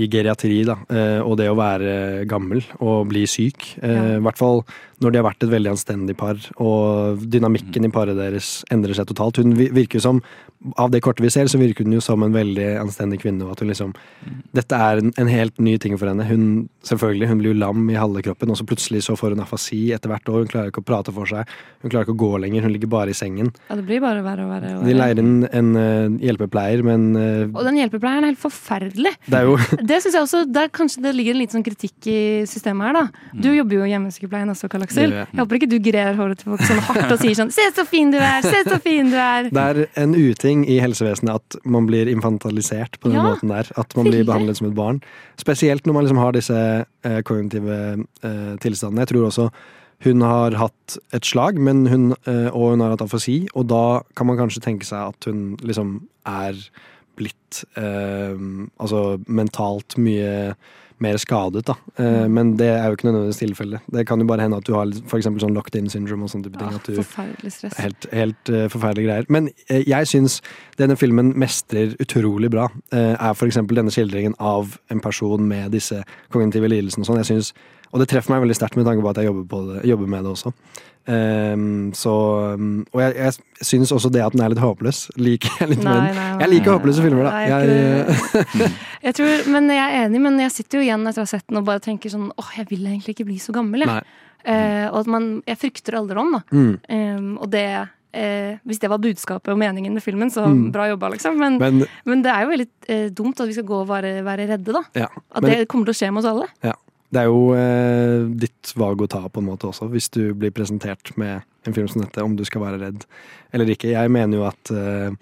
i geriatri, da, eh, og det å være gammel og bli syk. Eh, I hvert fall når de har vært et veldig anstendig par, og dynamikken i paret deres endrer seg totalt. Hun virker som, av det kortet vi ser, så virker hun jo som en veldig anstendig kvinne. Og at hun liksom Dette er en, en helt ny ting for henne. Hun selvfølgelig, hun blir jo lam i halve kroppen, og så plutselig så får hun afasi etter hvert år. Hun klarer ikke å prate for seg. Hun klarer ikke å gå lenger. Hun ligger bare i sengen. Ja, det blir bare verre og verre. De leier inn en eh, hjelpepleier, men eh, Og den hjelpepleieren er helt forferdelig. det er jo Det synes jeg også, der Kanskje det ligger en liten sånn kritikk i systemet her. da Du jobber jo i hjemmesykepleien også, Karl Aksel. Jeg. Håper ikke du grer håret til folk sånn hardt og sier sånn 'Se så fin du er! Se så fin du er!' Det er en uting i helsevesenet at man blir infantalisert på den Ja, måten der. At man blir behandlet som et barn. Spesielt når man liksom har disse eh, kognitive eh, tilstandene. Jeg tror også hun har hatt et slag, men hun, eh, og hun har hatt afasi, og da kan man kanskje tenke seg at hun liksom er blitt eh, altså mentalt mye mer skadet, da. Eh, men det er jo ikke nødvendigvis tilfellet. Det kan jo bare hende at du har eksempel sånn locked in syndrome og sånne type ting. At du, Forferdelig stress. Helt, helt uh, forferdelige greier. Men eh, jeg syns denne filmen mestrer utrolig bra. eh, er eksempel denne skildringen av en person med disse kognitive lidelsene og sånn. Jeg synes, og det treffer meg veldig sterkt med tanke på at jeg jobber, på det, jobber med det også. Um, så um, Og jeg, jeg syns også det at den er litt håpløs, liker jeg litt Nei, med den. Jeg liker håpløse filmer, da. Nei, Jeg, jeg Jeg tror, men jeg er enig, men jeg sitter jo igjen etter å ha sett den og bare tenker sånn åh, jeg vil egentlig ikke bli så gammel, jeg. Eh, og at man, jeg frykter alderdom, da. Mm. Um, og det eh, Hvis det var budskapet og meningen med filmen, så Mm. bra jobba, liksom. Men, men, Men- det er jo veldig eh, dumt at vi skal gå og være, være redde, da. Ja, At men- det kommer til å skje med oss alle. Ja. Det er jo eh, ditt valg å ta på en måte også, hvis du blir presentert med en film som dette, om du skal være redd eller ikke. Jeg mener jo at eh,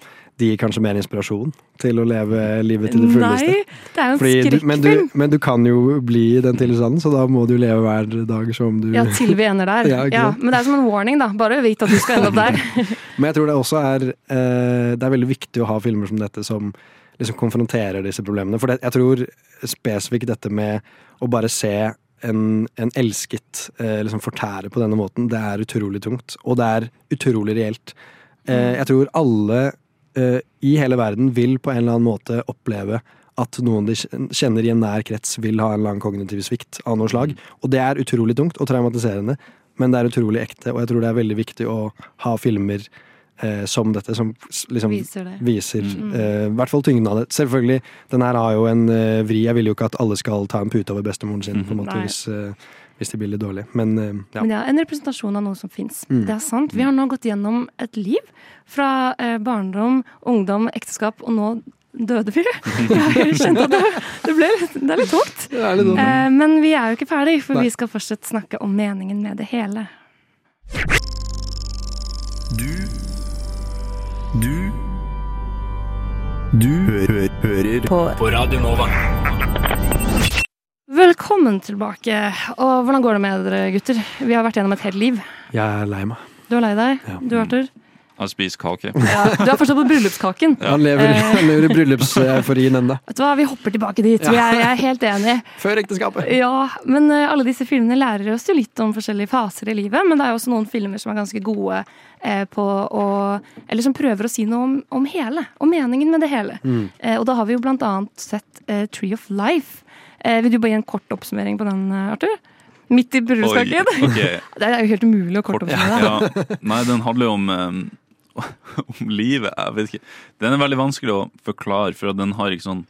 det gir kanskje mer inspirasjon til å leve livet til det fulleste. Nei, det er jo en du, men, du, men du kan jo bli i den tilstanden, så da må du leve hver dag som du Ja, til vi ender der. Ja, ja, men det er som en warning, da. Bare vit at du skal ende opp der. Men jeg tror det også er eh, Det er veldig viktig å ha filmer som dette som liksom konfronterer disse problemene. For det, jeg tror spesifikt dette med å bare se en, en elsket eh, liksom fortære på denne måten, det er utrolig tungt. Og det er utrolig reelt. Eh, jeg tror alle eh, i hele verden vil på en eller annen måte oppleve at noen de kjenner i en nær krets vil ha en lang kognitiv svikt av noe slag. Og det er utrolig tungt og traumatiserende, men det er utrolig ekte, og jeg tror det er veldig viktig å ha filmer eh, som dette, som liksom Viser det. viser Mm. eh, i hvert fall tyngden av det. Selvfølgelig, den her har jo en eh, vri. Jeg vil jo ikke at alle skal ta en pute over bestemoren sin, på en måte, Nei. hvis, eh, hvis de blir litt dårlige. Men eh, ja. Men ja, en representasjon av noe som fins. Mm. Det er sant. Vi har nå gått gjennom et liv. Fra eh, barndom, ungdom, ekteskap, og nå døde vi. Jeg kjente at det, det, ble litt, det er litt tungt. Eh, men vi er jo ikke ferdig, for Nei. vi skal fortsatt snakke om meningen med det hele. Du Du Du hø hører på. på Radio Nova. Velkommen tilbake. Og hvordan går det med dere, gutter? Vi har vært gjennom et helt liv. Jeg er lei meg. Du er lei deg? Du, Arthur? Jeg spiser kake. Ja, du er fortsatt på bryllupskaken. Han lever, Eh, han lever i bryllupseuforien ennå. Vet du hva, Vi hopper tilbake dit. Vi er, jeg er helt enig. Før ekteskapet. Ja, men eh, alle disse filmene lærer oss jo litt om forskjellige faser i livet. Men det er jo også noen filmer som er ganske gode eh, på å Eller som prøver å si noe om, om hele. Om meningen med det hele. Mm. Eh, og da har vi jo blant annet sett eh, Tree of Life. Eh, vil du bare gi en kort oppsummering på den, Arthur? Midt i bryllupskaken. Okay. Det er jo helt umulig å kort oppsummere. Ja. Nei, den handler jo om, om livet. Jeg vet ikke. Den er veldig vanskelig å forklare, for den har ikke sånn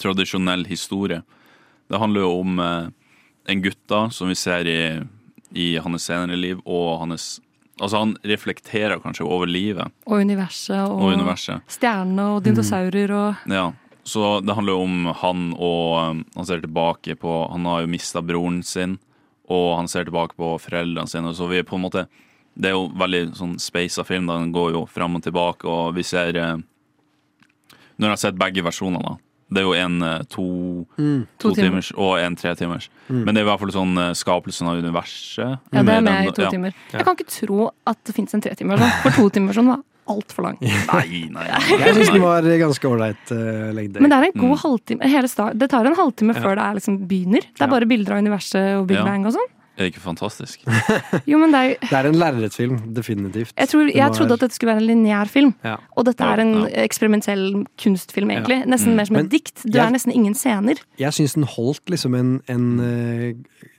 tradisjonell historie. Det handler jo om eh, en gutt da, som vi ser i, i hans senere liv, og hans Altså, han reflekterer kanskje over livet Og universet og, og universet. stjerner og dinosaurer og Ja, så det handler jo om han og um, Han ser tilbake på Han har jo mista broren sin, og han ser tilbake på foreldrene sine. Så vi er på en måte Det er jo veldig sånn speisa film. da Den går jo fram og tilbake, og vi ser eh, Når jeg har sett begge versjonene, da. Det er jo en eh, to, Mm. to To timer. timers og en tre timers. Mm. Men det er i hvert fall sånn eh, skapelsen av universet. Ja, det er med i to ja. timer. Jeg kan ikke tro at det fins en tretimer, for to timersversjon var altfor lang. Nei, nei. Jeg syns den var ganske ålreit uh, lengde. Men det er en god halvtime. Hele start, det tar en halvtime Ja. før det er liksom begynner. Det er bare bilder av universet og Big Ja. Bang og sånn. Er det ikke fantastisk? Jo, men det er jo Det er en lerretfilm, definitivt. jeg, tror, jeg trodde at dette skulle være en lineær film, Ja. og dette er en ja. eksperimentell kunstfilm, egentlig. Ja. Nesten Mm. mer som et dikt. Det jeg- er nesten ingen scener. Jeg syns den holdt liksom en, en eh,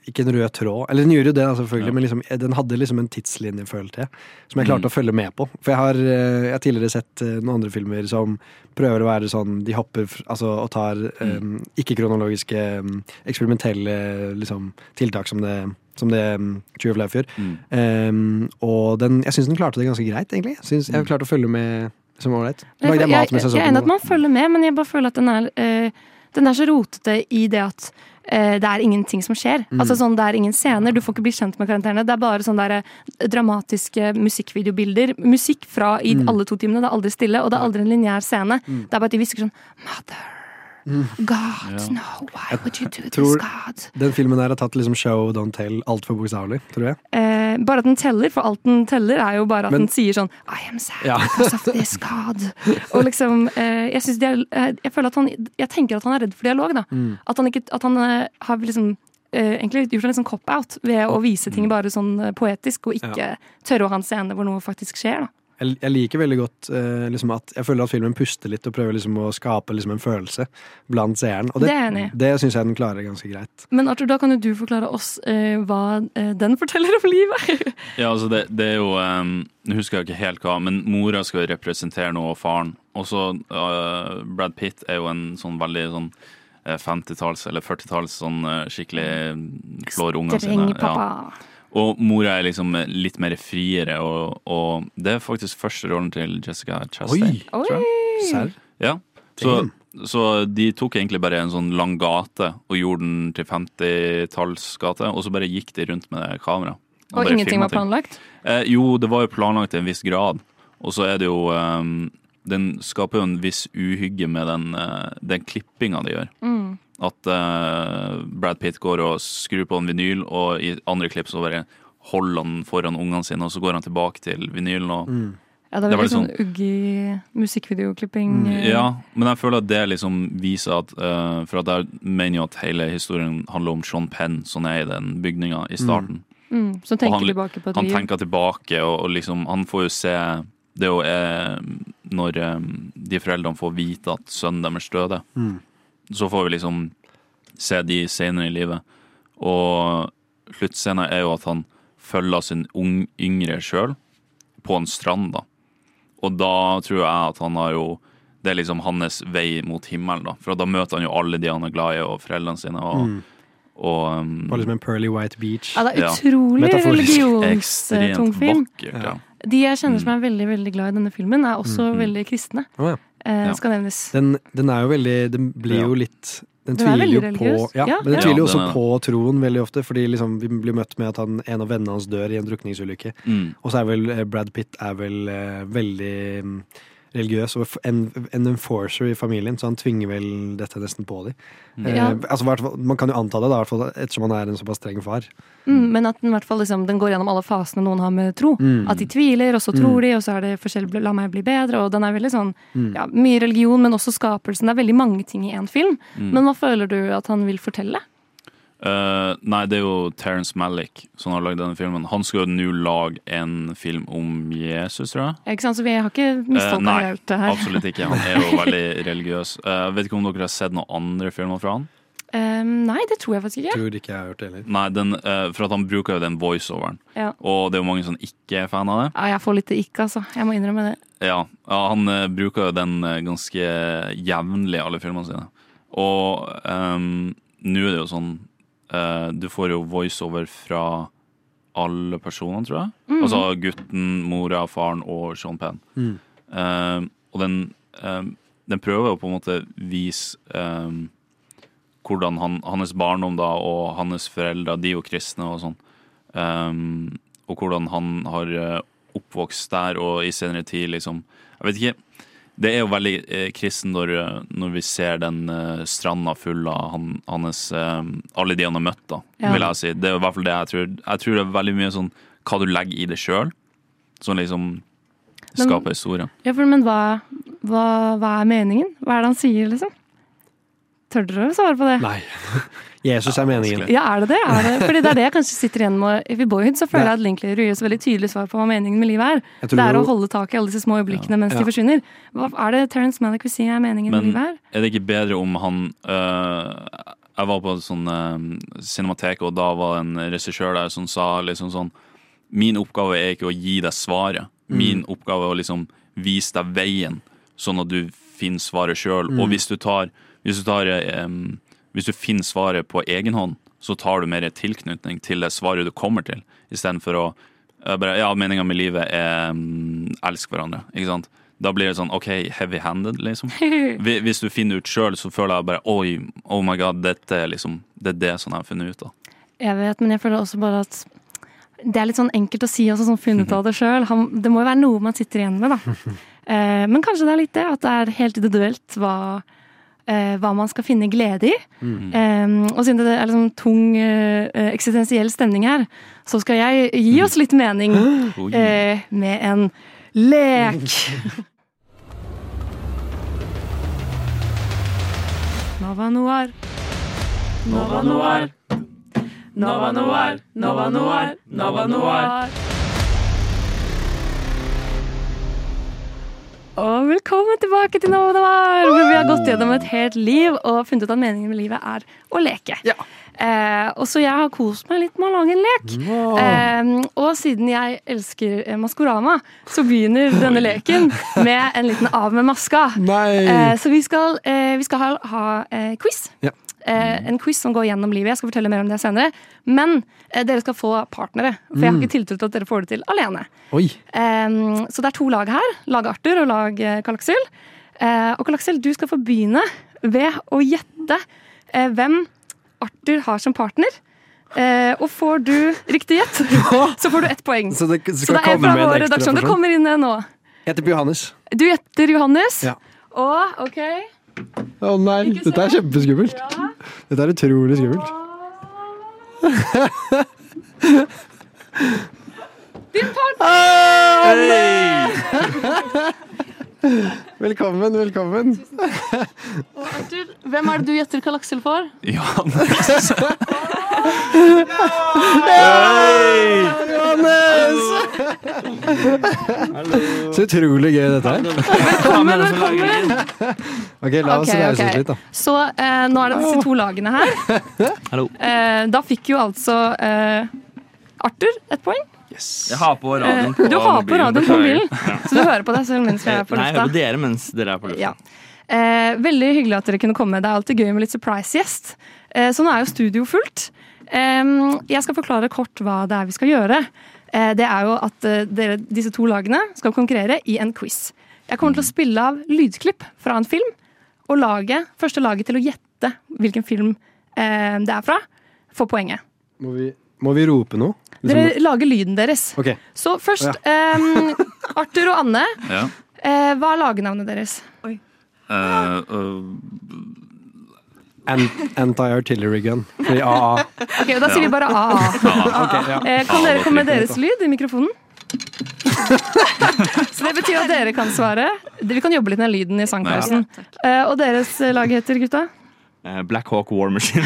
Ikke en rød tråd. Eller den gjorde jo det, selvfølgelig, selvfølgelig, men liksom, den hadde liksom en tidslinje, følte jeg. Som jeg klarte Mm. å følge med på. For jeg har, eh, jeg har tidligere sett eh, noen andre filmer som prøver å være sånn De hopper altså, og tar um, ikke-kronologiske, um, eksperimentelle liksom, tiltak som det som det um, Tree of Life gjør. Um, og den, jeg syns den klarte det ganske greit, egentlig. Jeg, synes, jeg har klart å følge med som ålreit. Jeg, Lagde jeg, jeg jeg, mat mens jeg jeg er enig at man følger med, men jeg bare føler at den er, øh, den er så rotete i det at eh, det er ingenting som skjer. Mm. Altså sånn, Det er ingen scener, du får ikke bli kjent med karakterene. Det er bare sånne der, eh, dramatiske musikkvideobilder. Musikk fra i Mm. alle to timene. Det er aldri stille, og det er aldri en lineær scene. Mm. Det er bare at de hvisker sånn Mm. God, Ja. no, why would you do this, God? Den filmen her har tatt liksom show, don't tell altfor bokstavelig, tror jeg. Eh, bare at den teller, for alt den teller, er jo bare at Men- den sier sånn I am sad Ja. because of this God. Og liksom, eh, jeg, er, eh, jeg føler at han Jeg tenker at han er redd for dialog, da. Mm. At han, ikke, at han eh, har liksom Uh, egentlig gjort en sånn cop-out ved å vise ting bare sånn poetisk, og ikke Ja. tørre å ha en scene hvor noe faktisk skjer, da. Jeg, jeg liker veldig godt eh, liksom at Jeg føler at filmen puster litt og prøver liksom å skape liksom en følelse blant seeren. Og det, Det er enig det syns jeg den klarer ganske greit. Men Arthur, da kan jo du forklare oss eh, hva eh, den forteller om livet. Ja, altså det, det er jo um, Nå husker jeg ikke helt hva, men mora skal jo representere noe, og faren. Og så uh, Brad Pitt er jo en sånn veldig sånn eh, 50-talls eller 40-talls sånn eh, skikkelig klår ungene sine. Streng pappa. Og mora er liksom litt mer friere, og, og det er faktisk første rollen til Jessica Chastain. Oi! tror jeg. Serr? Ja. Så, så de tok egentlig bare en sånn lang gate og gjorde den til 50-tallsgate, og så bare gikk de rundt med kamera. Og og ingenting var planlagt? Eh, jo, det var jo planlagt til en viss grad. Og så er det jo um, Den skaper jo en viss uhygge med den, uh, den klippinga de gjør. Mm. At uh, Brad Pitt går og skrur på en vinyl, og i andre klipp så bare holder han foran ungene sine, og så går han tilbake til vinylen. Og, Mm. Ja, det er var veldig sånn sånn- uggy musikkvideoklipping. Mm, Ja, men jeg føler at det liksom viser at uh, For at jeg mener jo at hele historien handler om Sean Penn, som er i den bygninga i starten. Mm, som Og tenker han, tilbake på et han liv. tenker tilbake, og, og liksom Han får jo se Det er jo eh, når eh, de foreldrene får vite at sønnen deres døde. Mm. Så får vi liksom se de senere i livet. Og sluttscenen er jo at han følger sin ung, yngre sjøl på en strand, da. Og da tror jeg at han har jo Det er liksom hans vei mot himmelen, da. For da møter han jo alle de han er glad i, og foreldrene sine. Og, Mm. og um, På liksom en pearly white beach. Ja, det er utrolig ja. religionstung film. vakkert. Ja. De jeg kjenner som er veldig veldig glad i denne filmen, er også Mhm. veldig kristne. Oh, ja. Eh, Ja. skal nevnes. Den, den er jo veldig Den blir Ja. jo litt den er tviler jo på ja, Ja, men den ja. tviler jo også den er- på troen veldig ofte, fordi liksom vi blir møtt med at han, en av vennene hans dør i en drukningsulykke. Mm. Og så er vel eh, Brad Pitt er vel eh, veldig mm, religiøs og en, en enforcer i familien, så han tvinger vel dette nesten på dem. Eh, Ja. altså, man kan jo anta det, da, hvert fall ettersom han er en såpass streng far. Mm, men at den, hvert fall, liksom, den går gjennom alle fasene noen har med tro. Mm. At de tviler, og så Mm. tror de, og så er det forskjell La meg bli bedre. Og den er veldig sånn Mm. ja, Mye religion, men også skapelsen. Det er veldig mange ting i én film. Mm. Men hva føler du at han vil fortelle? Eh, nei, det er jo Terence Malick som har lagd denne filmen. Han skal jo nå lage en film om Jesus, tror jeg. Ikke sant? Så vi har ikke Eh, mistolka nei, helt det her. absolutt ikke. Han er jo veldig religiøs. Uh, vet ikke om dere har sett noen andre filmer fra han? Um, nei, det tror jeg faktisk ikke. Tror ikke jeg har hørt det heller. Nei, den, uh, for at han bruker jo den voiceoveren. Ja. Og det er jo mange som ikke er fan av det. Ja, jeg får litt ikke, altså. Jeg må innrømme det. Ja, ja Han eh, bruker jo den eh, ganske jevnlig i alle filmene sine. Og um, nå er det jo sånn eh, Du får jo voiceover fra alle personene, tror jeg. Mm. Altså gutten, mora, faren og Sean Penn. Mm. Uh, og den, uh, den prøver jo på en måte vise um, hvordan han, hans barndom da, og hans foreldre, de er jo kristne og sånn. um, og hvordan han har oppvokst der, og i senere tid liksom Jeg vet ikke. Det er jo veldig eh, kristen når, eh, når vi ser den eh, stranda full av han, hans eh, Alle de han har møtt, da, Ja. vil jeg si. Det er i hvert fall det jeg tror. Jeg tror det er veldig mye sånn hva du legger i det sjøl, som liksom skaper historien. Ja, men hva, hva, hva er meningen? Hva er det han sier, liksom? Tør dere å svare på det? Nei. Jesus er meningen. Ja, er det det? Er det? Fordi det er det jeg kanskje sitter igjen med. I Boyhood så føler jeg at Linklater gir oss veldig tydelig svar på hva meningen med livet er. Det er å holde tak i alle disse små øyeblikkene mens Ja. de forsvinner. Hva er det Terence Malick vil si er meningen med livet er? er det ikke bedre om han øh, Jeg var på et sånn øh, cinematek, og da var det en regissør der som sa liksom sånn Min oppgave er ikke å gi deg svaret. Min oppgave er å liksom vise deg veien, sånn at du finner svaret sjøl. Mm. Og hvis du tar, hvis du tar um, Hvis du finner svaret på egen hånd, så tar du mer tilknytning til det svaret du kommer til, istedenfor å øh, bare Ja, meninga med livet er um, elsk hverandre, ikke sant? Da blir det sånn OK, heavy-handed, liksom. Hvis du finner ut sjøl, så føler jeg bare Oi, oh my god, dette er liksom Det er det som jeg har funnet ut av. Jeg vet, men jeg føler også bare at det er litt sånn enkelt å si også, sånn funnet av det sjøl. Det må jo være noe man sitter igjen med, da. Eh, men kanskje det er litt det, at det er helt individuelt hva, eh, hva man skal finne glede i. Mm. Eh, og siden det er liksom tung eh, eksistensiell stemning her, så skal jeg gi oss litt mening eh, med en lek. Nova Noir. Nova Noir. Nova Noir, Nova Noir, Nova Noir. Og velkommen tilbake til Nova Noir, hvor vi har gått gjennom et helt liv og funnet ut at meningen med livet er å leke. Eh, og så jeg har kost meg litt med å lage en lek. Eh, og siden jeg elsker eh, Maskorama, så begynner denne leken med en liten av med maska. Eh, så vi skal, eh, vi skal ha, ha eh, quiz. Ja. Eh, en quiz som går gjennom livet. Jeg skal fortelle mer om det senere. Men dere skal få partnere, for jeg har Mm. ikke tiltro til at dere får det til alene. Så det er to lag her. Lag Arthur og lag Karl Aksel. Eh, og Karl Aksel, du skal få begynne ved å gjette eh, hvem Arthur har som partner. Eh, og får du riktig gjett, så får du ett poeng. Så det skal Så det er fra vår redaksjon. Det kommer inn nå. Jeg heter Johannes. Du gjetter Johannes. Ja. Og OK Å nei, dette er kjempeskummelt. Dette er utrolig skummelt. Din Velkommen, velkommen. Og Arthur, hvem er det du gjetter Karl Aksel for? Johannes. Hei! Johannes! Så utrolig gøy dette er. Velkommen, velkommen. Ok, la oss okay, oss litt, da. Så eh, nå er det disse to lagene her. Hallo. Eh, da fikk jo altså eh, Arthur et poeng. Jeg har på radioen Eh, på du har på radioen på mobilen, Ja. så du hører på deg selv mens vi er på Nei, jeg hører på dere mens dere er på lufta. Ja. Eh, veldig hyggelig at dere kunne komme. Det er alltid gøy med litt surprise-gjest. Eh, så nå er jo studio fullt. Eh, jeg skal forklare kort hva det er vi skal gjøre. Eh, det er jo at eh, dere, disse to lagene skal konkurrere i en quiz. Jeg kommer til å spille av lydklipp fra en film, og laget, første laget til å gjette hvilken film eh, det er fra, får poenget. Må vi, må vi rope noe? Dere Liksom- lager lyden deres. Okay. Så først Ja. um, Arthur og Anne, Ja. Uh, hva er lagenavnet deres? Oi. Uh, uh, Anti-artillery gun. Fordi AA. Ok, Da sier vi bare AA. okay, ja. Eh, Kan dere komme med deres lyd i mikrofonen? Så det betyr at dere kan svare. Vi kan jobbe litt med lyden i sangpausen. Eh, Og deres lag heter, gutta? Eh, Black Hawk War Machine.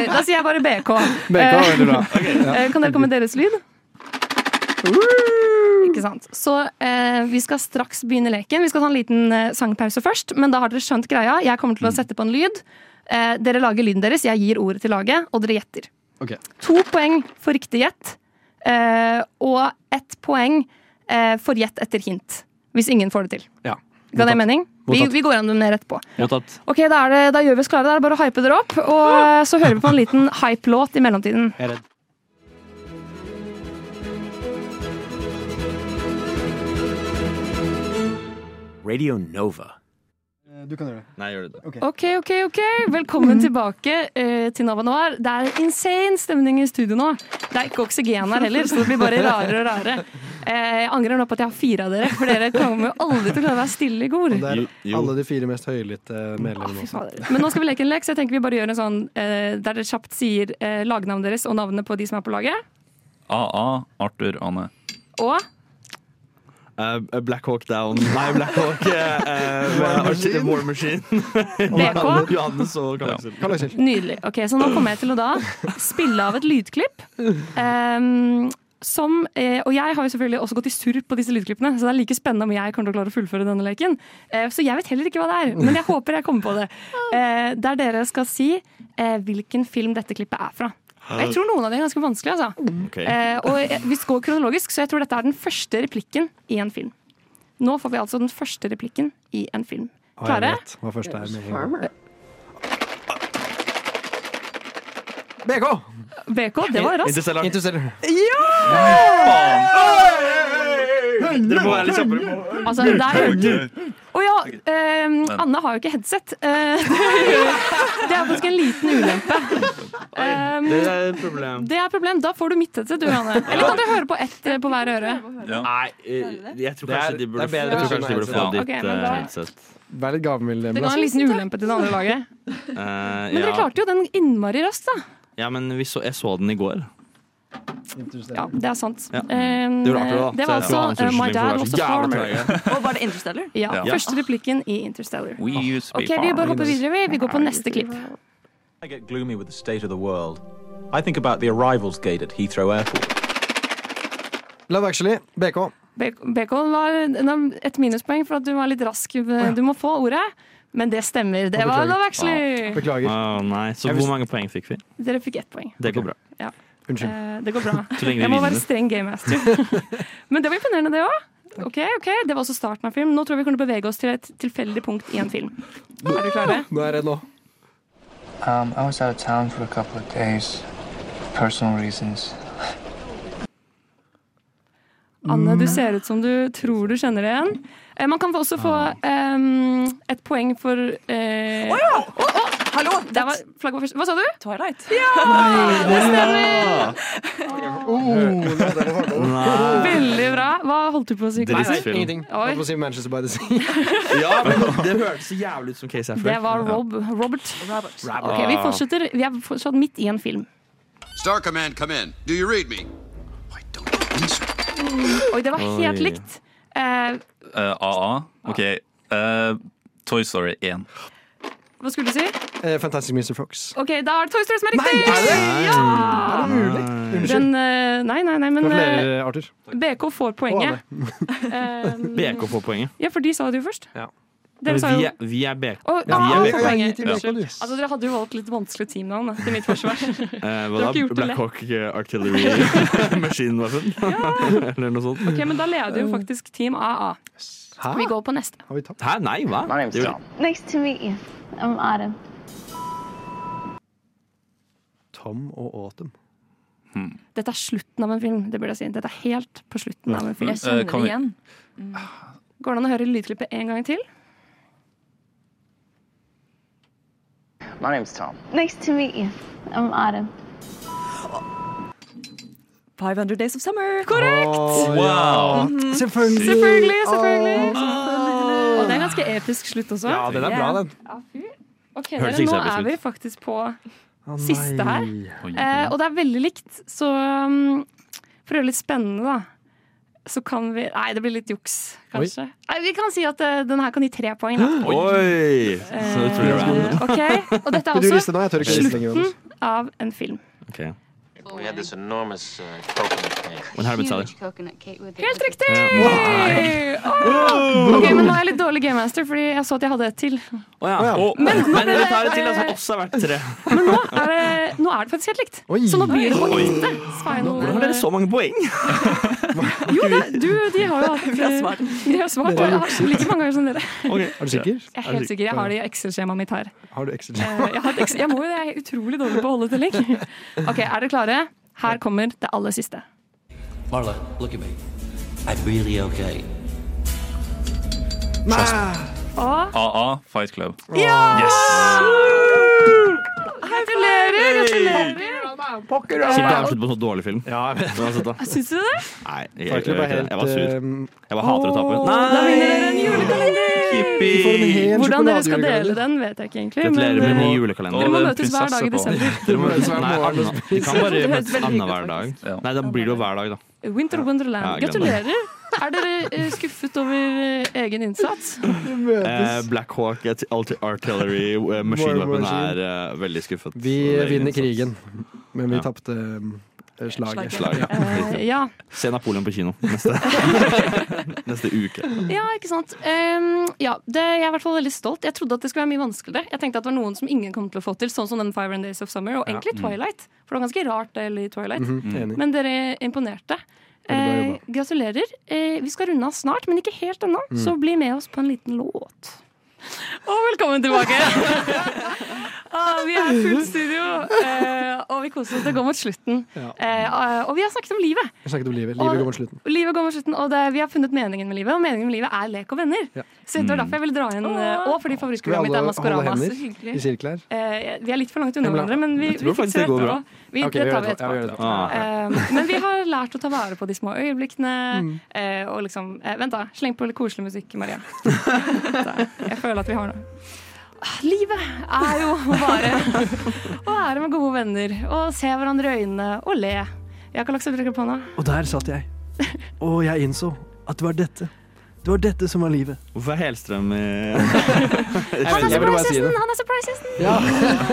Ok, da sier jeg bare BK. BK, Eh, veldig eh, Kan dere komme med deres lyd? Ikke sant. Så eh, vi skal straks begynne leken. Vi skal ta en liten eh, sangpause først, men da har dere skjønt greia. Jeg kommer til å sette på en lyd. Eh, dere lager lyden deres, jeg gir ordet til laget, og dere gjetter. Okay. To poeng for riktig gjett, eh, og ett poeng eh, for gjett etter hint. Hvis ingen får det til. Ja. Ga det mening? Vi, vi går gjennom det mer etterpå. Mottatt. Ok, da, er det, da gjør vi oss klare. Da er det bare å hype dere opp. Og eh, så hører vi på en liten hype-låt i mellomtiden. Jeg er redd. Radio Nova. Du kan gjøre det. Nei, gjør det. Ok, ok, ok. Velkommen tilbake uh, til Nova Noir. Det er insane stemning i studio nå. Det er ikke oksygen her heller, så det blir bare rarere og rarere. Eh, Jeg angrer nå på at jeg har fire av dere, for dere kommer jo aldri til å klare å være stille i kor. Det er alle de fire mest høylytte medlemmene også. Men nå skal vi leke en lek, så jeg tenker vi bare gjør en sånn eh, der dere kjapt sier eh, lagnavnet deres og navnet på de som er på laget. AA, Arthur, Anne. Og Uh, Black Hawk Down Nei, Black Hawk uh, War Machine. War Machine. BK. Johannes og Karl Aksel. Nydelig. Ok, Så nå kommer jeg til å da spille av et lydklipp. ehm, som, eh, og jeg har jo selvfølgelig også gått i surr på disse lydklippene, så det er like spennende om jeg kommer til å klare å fullføre denne leken. Eh, så jeg vet heller ikke hva det er, men jeg håper jeg kommer på det. Eh, der dere skal si eh, hvilken film dette klippet er fra. Og Jeg tror noen av dem er ganske vanskelige. Altså. Okay. Eh, og hvis vi går kronologisk, så jeg tror dette er den første replikken i en film. Nå får vi altså den første replikken i en film. Klare? hva første er med en gang. BK! BK, det var raskt. Interstellar. Interstellar. Dere må være litt kjappere. Altså, der Å oh, ja! eh, Anne har jo ikke headset. Eh, det er faktisk en liten ulempe. Ehm, Det er et problem. det er et problem. Da får du mitt headset, du, Anne. Eller kan du høre på ett eh, på hver øre? Nei, eh, jeg tror kanskje de burde, bedre jeg tror å kanskje de burde få ditt Ok, men da- headset. Vær litt gavmild, Det ga en liten ulempe til det andre laget. Eh, Men dere klarte jo den innmari raskt, da. Ja, men vi så, jeg så den i går. Ja, det er sant. Ja. Ehm, Det Arthur, da. det var altså uh, My Dad Was a Farmer. Og var det Interstellar? Ja, Ja. Første replikken i Interstellar. We used to be Ok, Vi bare hopper videre. vi. Går på neste klipp. I get gloomy with the state of the world. I think about the arrivals gate at Heathrow Airport. Love Actually, BK. BK var et minuspoeng for at du var litt rask. Du må få ordet. Men det stemmer. Det var Love Actually. Beklager. Oh, nei. Så hvor mange poeng fikk vi? Dere fikk ett poeng. Det går bra. Ja. Unnskyld. Eh, det går bra. Jeg må være streng gamemaster. Men det var imponerende, det òg. Ok, ok, Det var også starten av film. Nå tror jeg vi kommer til å bevege oss til et tilfeldig punkt i en film. Er du klare? Nå er jeg redd nå. Um, I was out of town for a couple of days. Personal reasons. Anne, du ser ut som du tror du kjenner det igjen. Eh, Man kan også få ehm, et poeng for eh, Å ja! oh, oh. hallo! var, flagget på første. Hva sa du? Twilight. Ja! Det stemmer! Veldig bra. Hva holdt du på å si? Nei, nei, Ingenting. Jeg holdt på å si Manchester by the Sea. Ja, men det hørtes så jævlig ut som Case Affleck. Det var Rob, Robert. Ok, Vi fortsetter. Vi er fortsatt midt i en film. Star Command, come in. Do you read me? Oi, det var helt likt. Eh, Eh, AA. OK. Uh, Toy Story 1. hva skulle du si? Eh, Fantastic Mr. Fox. Ok, Da er det Toy Story som er riktig! er det? Ja! Er det mulig? Unnskyld. Den, eh, nei, nei, nei, men eh, Gratulerer, Arthur. BK får poenget. Eh, BK får poenget. ja, for de sa det jo først. Ja. Dere sa jo vi er BK. Ja, du. Altså, dere hadde jo valgt litt vanskelig teamnavn til mitt forsvar. Eh, hva da? Black. Hawk Artillery Machine Weapon? Eller noe sånt? Ok, Men da leder jo faktisk Team AA. Hæ? Vi går på neste. Har vi tapt? Hæ, nei, hva? My name's Tom. Nice to meet you. I'm Adam. Tom og Autumn. Dette er slutten av en film. det burde jeg si. Dette er helt på slutten av en film. Jeg kjenner Eh, det igjen. Går det an å høre lydklippet en gang til? My name's Tom. Nice to meet you. I'm Autumn. 500 Days of Summer. Korrekt! Wow! Selvfølgelig! Selvfølgelig! selvfølgelig. Og det er en ganske episk slutt også. Ja, den er bra, den. Ja. Ok, dere, Nå er vi faktisk på siste her. Eh, og det er veldig likt, så um, for å gjøre det litt spennende, da, så kan vi Nei, det blir litt juks, kanskje. Nei, vi kan si at uh, den her kan gi tre poeng. Da. Oi! Så utrolig random. Eh, ok, Og dette er også nå. Jonas. slutten av en film. Ok. We had this enormous uh, coconut cake. Helt riktig! Åh! Ok, Men nå er jeg litt dårlig gamemaster, fordi jeg så at jeg hadde et til. Oh, ja. oh, Men- men men- vi er det til, som også har vært tre. Men nå er det, nå er det faktisk helt likt. Oi. Så nå blir det på Oi. ekte. Hvordan har dere så mange poeng? Jo, det, du, de har jo hatt Vi har svart. De har svart jeg har like mange ganger som dere. Okay. Er du sikker? Jeg er helt sikker. Jeg har det i Excel-skjemaet mitt her. Har du Excel? Eh, Jeg, har Excel- jeg må jo det. Jeg er utrolig dårlig på å holde telling. Ok, er dere klare? Her kommer det aller siste. Marla, look at me. I'm really okay. Og AA, Fight Club. ja! Gratulerer! Gratulerer! Pokker, Sikkert avslutter på en sånn dårlig film. Ja, jeg vet. Syns du det? Nei, jeg, jeg, jeg, jeg, var sur. eh, Jeg bare hater å tape. Da vinner dere en julekalender! Yippee! Du får en hel Hvordan dere skal dele den, vet jeg ikke egentlig. Gratulerer med ny julekalender. Dere må møtes hver dag i desember. Dere må, møtes hver morgen vi kan bare møtes annenhver dag. Nei, da blir det jo hver dag, da. Winter Wonderland. Gratulerer. Er dere eh, skuffet over eh, egen innsats? Eh, Black Hawk Artillery Weapon er veldig skuffet. Vi vinner krigen, men vi Ja. tapte eh, slaget. Slaget. Eh, ja. Se Napoleon på kino neste, neste uke. ja, ikke sant. Um, ja, det, jeg er i hvert fall veldig stolt. Jeg trodde at det skulle være mye vanskeligere. Jeg tenkte at det var noen som ingen kom til å få til, sånn som den Five and Days of Summer, og egentlig Mm. Twilight. For det var ganske rart det i Twilight. Mm -hmm. Men dere imponerte. Eh, gratulerer. Eh, vi skal runde av snart, men ikke helt ennå, Mm. så bli med oss på en liten låt. Og velkommen tilbake! ah, vi er fullt studio, eh, og vi koser oss. Det går mot slutten. Ja. Eh, og vi har snakket om livet. Vi snakket om livet. Livet går mot slutten. Livet går mot slutten, og det, Vi har funnet meningen med livet, og meningen med livet er lek og venner. Ja. Så det var derfor jeg ville dra inn eh, Og fordi Skal vi favorittprogrammet mitt er alle holde Maskorama. hender Så hyggelig. i sirkler? Eh, vi er litt for langt unna hverandre, men vi, vi fikser det går bra. Vi, okay, det tar vi etterpå. Ja, vi etterpå. Ah. Uh, men vi har lært å ta vare på de små øyeblikkene. Mm. Uh, og liksom uh, Vent, da. Sleng på litt koselig musikk, Maria. Jeg føler at vi har noe. Ah, Livet er jo bare å være med gode venner og se hverandre i øynene og le. Jeg har ikke lagt lage på hånda. Og der satt jeg. Og jeg innså at det var dette. Det var dette som var livet. Hvorfor er Helstrøm i Han er surprise-gjesten! Han er surprise-gjesten! Ja.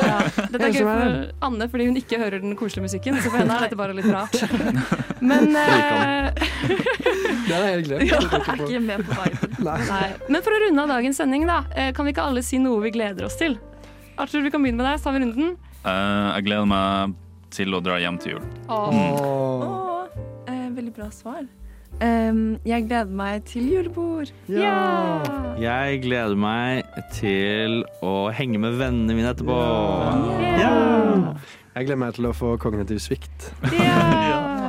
Ja, dette er gøy for Anne fordi hun ikke hører den koselige musikken. Så for henne er dette bare litt rart. Men eh, Det er helt glemt. ja, jeg er ikke med på viben. Nei. Men for å runde av dagens sending, da, eh, kan vi ikke alle si noe vi gleder oss til? Arthur, vi kan begynne med deg. Så tar vi runden. Uh, jeg gleder meg til å dra hjem til jul. Åh, Uh, veldig bra svar. Em, jeg gleder meg til julebord. Ja! Jeg gleder meg til å henge med vennene mine etterpå. Jeg gleder meg til å få kognitiv svikt. Ja!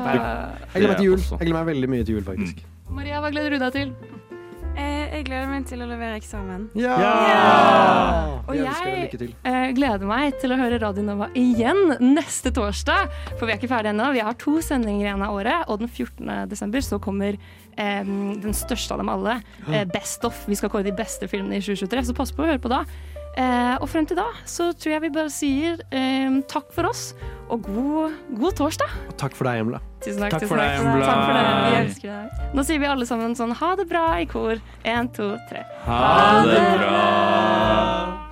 Jeg gleder meg til jul. Jeg gleder meg veldig mye til jul, faktisk. Maria, hva gleder du deg til? Eh, jeg gleder meg til å levere eksamen. Ja! Og ønsker deg jeg eh, gleder meg til å høre Radio Nova igjen neste torsdag. For vi er ikke ferdige ennå. Vi har to sendinger igjen av året, og den 14. desember så kommer eh, den største av dem alle, eh, Best of. Vi skal kåre de beste filmene i 2023, så pass på å høre på da. Eh, og frem til da så tror jeg vi bare sier eh, takk for oss, og god, god torsdag. Og takk for deg, Emla. Tusen takk. Takk tusen for deg, takk. Takk for det. Vi elsker deg. Nå sier vi alle sammen sånn ha det bra i kor. Én, to, tre. Ha det bra!